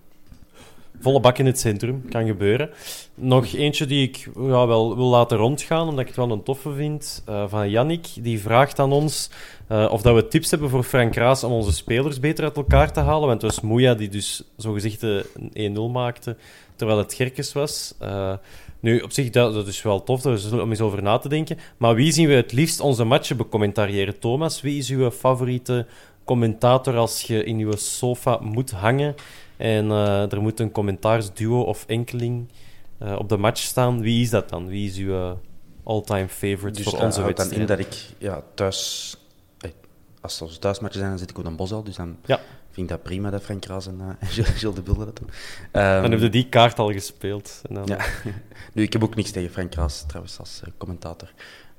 volle bak in het centrum. Kan gebeuren. Nog eentje die ik ja, wel wil laten rondgaan, omdat ik het wel een toffe vind, uh, van Yannick. Die vraagt aan ons uh, of dat we tips hebben voor Frank Raas om onze spelers beter uit elkaar te halen. Want het was Moeja die dus zogezegd een 1-0 maakte, terwijl het Gerkes was. Uh, nu, op zich, dat, dat is wel tof dus om eens over na te denken. Maar wie zien we het liefst onze matchen becommentariëren? Thomas, wie is uw favoriete commentator als je in uw sofa moet hangen en uh, er moet een commentaarsduo of enkeling uh, op de match staan. Wie is dat dan? Wie is uw uh, all-time favorite dus, voor onze wedstrijd? dan in dat ik ja, thuis... Als het thuismatchen zijn, dan zit ik op een bos al. Dus dan ja. vind ik dat prima dat Frank Raas en Gilles de Bilde dat doen. Um, dan heb je die kaart al gespeeld. En dan... ja. nu, ik heb ook niks tegen Frank Raas trouwens als commentator.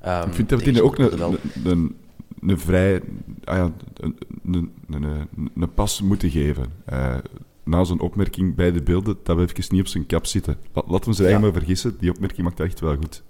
Um, ik vind dat we ook een, een, een, een vrij... Ah ja, een, een, een, een, pas moeten geven. Uh, na zo'n opmerking bij de beelden, dat we even niet op zijn kap zitten. Laten we ze eigenlijk maar vergissen, die opmerking maakt echt wel goed.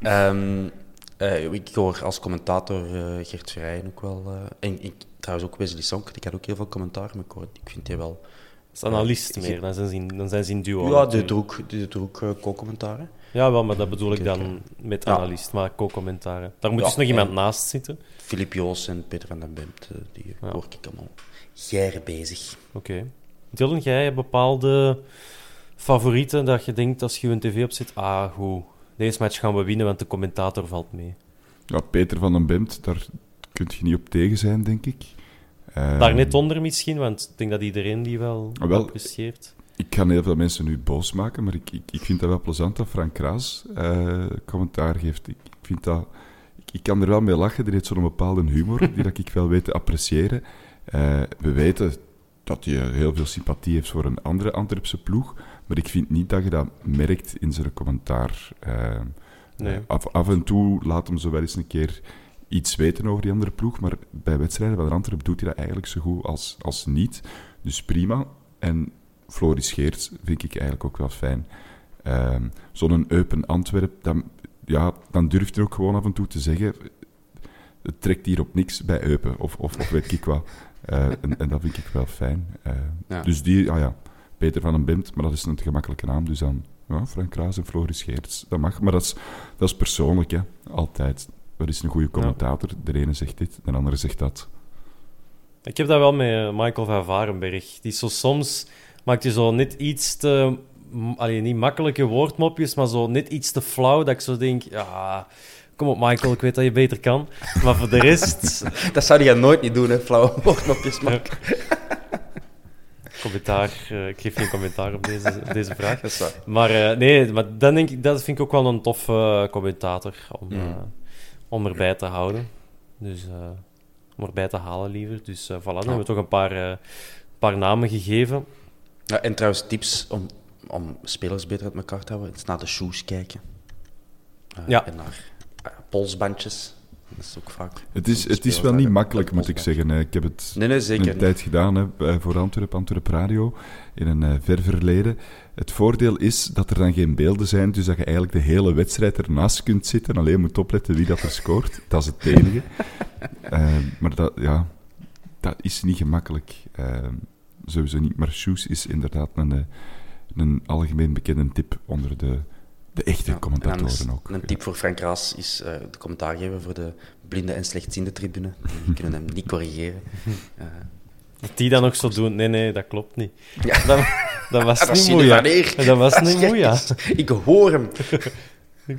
um, uh, ik hoor als commentator uh, Gert Verrijen ook wel... Uh, en ik, trouwens ook Wesley Sonk, ik had ook heel veel commentaar, maar ik, hoor, ik vind hij wel... Dat is analist meer, dan zijn, ze, dan zijn ze in duo. Ja, ook, die doet ook co-commentaren. Ja, wel, maar dat bedoel ik dan met analist, ja. maar co-commentaren. Daar moet ja, dus nog iemand naast zitten. Filip Joos en Peter van den Bemt, die ja. hoor ik allemaal jaren bezig. Oké. Okay. Dylan, jij hebt bepaalde favorieten dat je denkt als je een tv opzet, ah, goed, deze match gaan we winnen, want de commentator valt mee. Ja, Peter van den Bemt, daar kun je niet op tegen zijn, denk ik. Ehm, Daar net onder misschien, want ik denk dat iedereen die wel, Ah, wel, apprecieert. Ik kan heel veel mensen nu boos maken, maar ik, ik, ik vind dat wel plezant dat Frank Kraas eh, commentaar geeft. Ik, ik vind dat... Ik, ik kan er wel mee lachen, er heeft zo'n bepaalde humor die dat ik wel weet te appreciëren. Eh, we weten dat hij heel veel sympathie heeft voor een andere Antwerpse ploeg, maar ik vind niet dat je dat merkt in zijn commentaar. Eh, Nee. af, af en toe laat hem zo wel eens een keer iets weten over die andere ploeg, maar bij wedstrijden van Antwerpen doet hij dat eigenlijk zo goed als, als niet. Dus prima. En Floris Geerts vind ik eigenlijk ook wel fijn. Ehm, Zo'n Eupen Antwerp, dan, ja, dan durft hij ook gewoon af en toe te zeggen: het trekt hier op niks bij Eupen, of, of, of weet ik wat. Eh, en, en dat vind ik wel fijn. Eh, Ja. Dus die, ah ja, Peter van den Bemt, maar dat is een gemakkelijke naam, dus dan ja, Frank Kraas en Floris Geerts. Dat mag, maar dat is, dat is persoonlijk, hè. altijd. Dat is een goede commentator. De ene zegt dit, de andere zegt dat. Ik heb dat wel met eh, Michael van Varenberg. Die zo soms maakt hij zo net iets te... Allee, niet makkelijke woordmopjes, maar zo net iets te flauw, dat ik zo denk... Ja, kom op Michael, ik weet dat je beter kan. Maar voor de rest... Dat zou je nooit niet doen, hè, flauwe woordmopjes maken. commentaar, eh, ik geef geen commentaar op deze, op deze vraag. Dat is waar. Maar eh, nee, maar dan denk ik, dat vind ik ook wel een toffe eh, commentator om, Mm. om erbij te houden. Dus om erbij te halen liever. Dus voilà, dan hebben we toch een paar, paar namen gegeven. Ja, en trouwens, tips om, om spelers beter uit elkaar te houden, is naar de shoes kijken. Ja. En naar polsbandjes. Dat is ook vaak... Het is, het is wel niet makkelijk, moet ik zeggen. Ik heb het Nee, nee, zeker een tijd gedaan hè, bij- voor Antwerp, Antwerp Radio, in een eh, ver verleden. Het voordeel is dat er dan geen beelden zijn, dus dat je eigenlijk de hele wedstrijd ernaast kunt zitten en alleen moet opletten wie dat er scoort. Dat is het enige. Eh, maar dat, ja, dat is niet gemakkelijk. Eh, sowieso niet. Maar Shoes is inderdaad een, eh, een algemeen bekende tip onder de, de echte Ja, en commentatoren ook. Een tip voor Frank Raas is eh, de commentaar geven voor de blinde en slechtziende tribune. Die kunnen hem niet corrigeren. Eh, Dat die dat nog zo doen. Nee, nee, dat klopt niet. Ja. Dat, dat was dat niet manier. Dat was niet moeia. Ik hoor hem.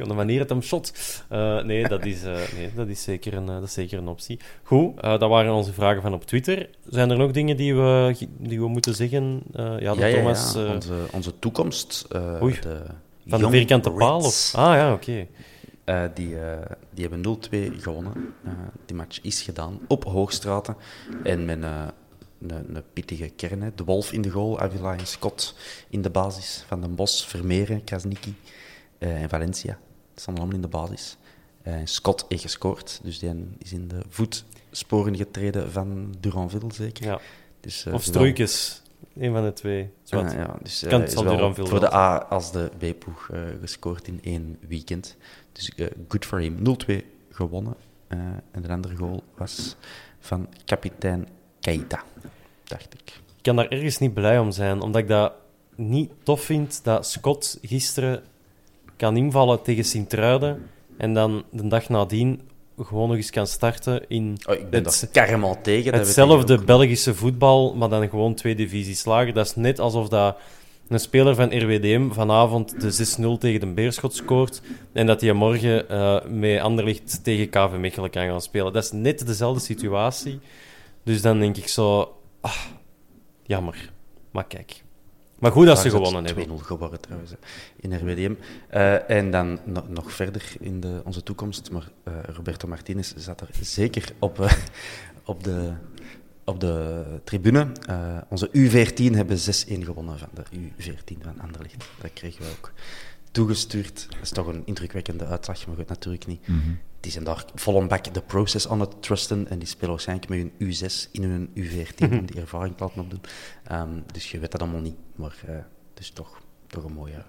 Op de manier dat hem shot. Eh, nee, dat is, eh, nee dat, is zeker een, dat is zeker een optie. Goed, eh, dat waren onze vragen van op Twitter. Zijn er nog dingen die we, die we moeten zeggen? Eh, ja, Ja, de ja, ja. Thomas... eh, Onze, onze toekomst. eh, Oei. de van de vierkante paal? Of? Ah ja, oké. eh, die, eh, die hebben 0-2 gewonnen. Eh, die match is gedaan op Hoogstraten. En met een, een pittige kern. hè. De Wolf in de goal, Avila en Scott in de basis. Van den Bos, Vermeeren, Krasniki en Valencia. Dat staan allemaal in de basis. Scott heeft gescoord, dus die is in de voetsporen getreden van Duranville, zeker. Ja. Dus, Of zowel- Een van de twee. Ah, ja, dus, eh, Kan het is wel voor de A als de B-ploeg eh, gescoord in één weekend. Dus eh, good for him. 0-2 gewonnen. En de andere goal was van kapitein Keita, dacht ik. Ik kan daar ergens niet blij om zijn, omdat ik dat niet tof vind dat Scott gisteren kan invallen tegen Sint-Truiden en dan de dag nadien gewoon nog eens kan starten in Oh, ik ben het, daar tegen. hetzelfde. Belgische voetbal, maar dan gewoon twee divisies lager. Dat is net alsof dat een speler van RWDM vanavond de 6-0 tegen de Beerschot scoort en dat hij morgen eh met Anderlicht tegen KV Mechelen kan gaan spelen. Dat is net dezelfde situatie. Dus dan denk ik zo... ah, jammer. Maar kijk. Maar goed dat ze gewonnen hebben. 2-0 geworden trouwens, in RWDM. Eh, en dan no- nog verder in de, onze toekomst, maar eh, Roberto Martinez zat er zeker op, eh, op, de, op de tribune. Eh, onze U14 hebben 6-1 gewonnen van de U14 van Anderlecht. Dat kregen we ook toegestuurd. Dat is toch een indrukwekkende uitslag, maar goed, natuurlijk niet. Die zijn daar vol bak de process aan het trusten en die spelen waarschijnlijk met hun U6 in hun U14 om die ervaring te laten opdoen. Ehm, dus je weet dat allemaal niet, maar eh, het is toch, toch een mooie...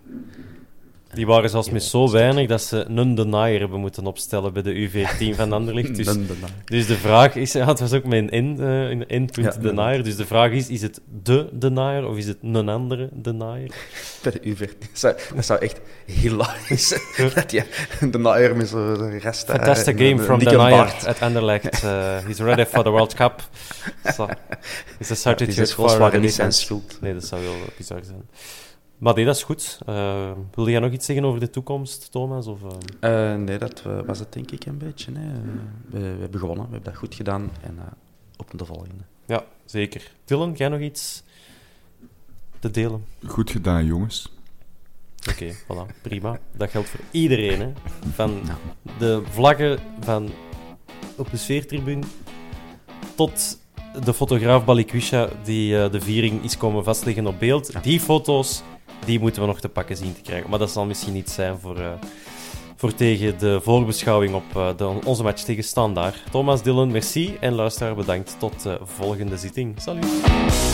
Die waren zelfs met zo weinig dat ze een denier hebben moeten opstellen bij de U14 van Anderlicht. Dus, Een denier. dus de vraag is... Ja, het was ook met een N, eh, een Ja, denier. Dus de vraag is, is het de denier of is het een andere denier? Bij de U14. Dat zou, dat zou echt hilarisch zijn. dat je de naaier met zo'n rest... eh, Fantastic en game een from denier at Anderlecht. Uh, he's ready for the World Cup. So, it's a Die waren the niet zijn schuld. Nee, dat zou wel bizar zijn. Maar nee, dat is goed. Uh, wil jij nog iets zeggen over de toekomst, Thomas? Of, uh... Uh, nee, dat was het denk ik een beetje. Hè. We, we, hebben gewonnen, we hebben dat goed gedaan. En uh, op de volgende. Ja, zeker. Dylan, jij nog iets te delen? Goed gedaan, jongens. Oké, voilà, prima. Dat geldt voor iedereen. Hè. Van de vlaggen van op de sfeertribune tot de fotograaf Balikwisha die eh, de viering is komen vastleggen op beeld. Die foto's, die moeten we nog te pakken zien te krijgen. Maar dat zal misschien iets zijn voor, eh, voor tegen de voorbeschouwing op eh, de, onze match tegen Standaard. Thomas Dillon, merci. En luisteraar, bedankt. Tot de volgende zitting. Salut.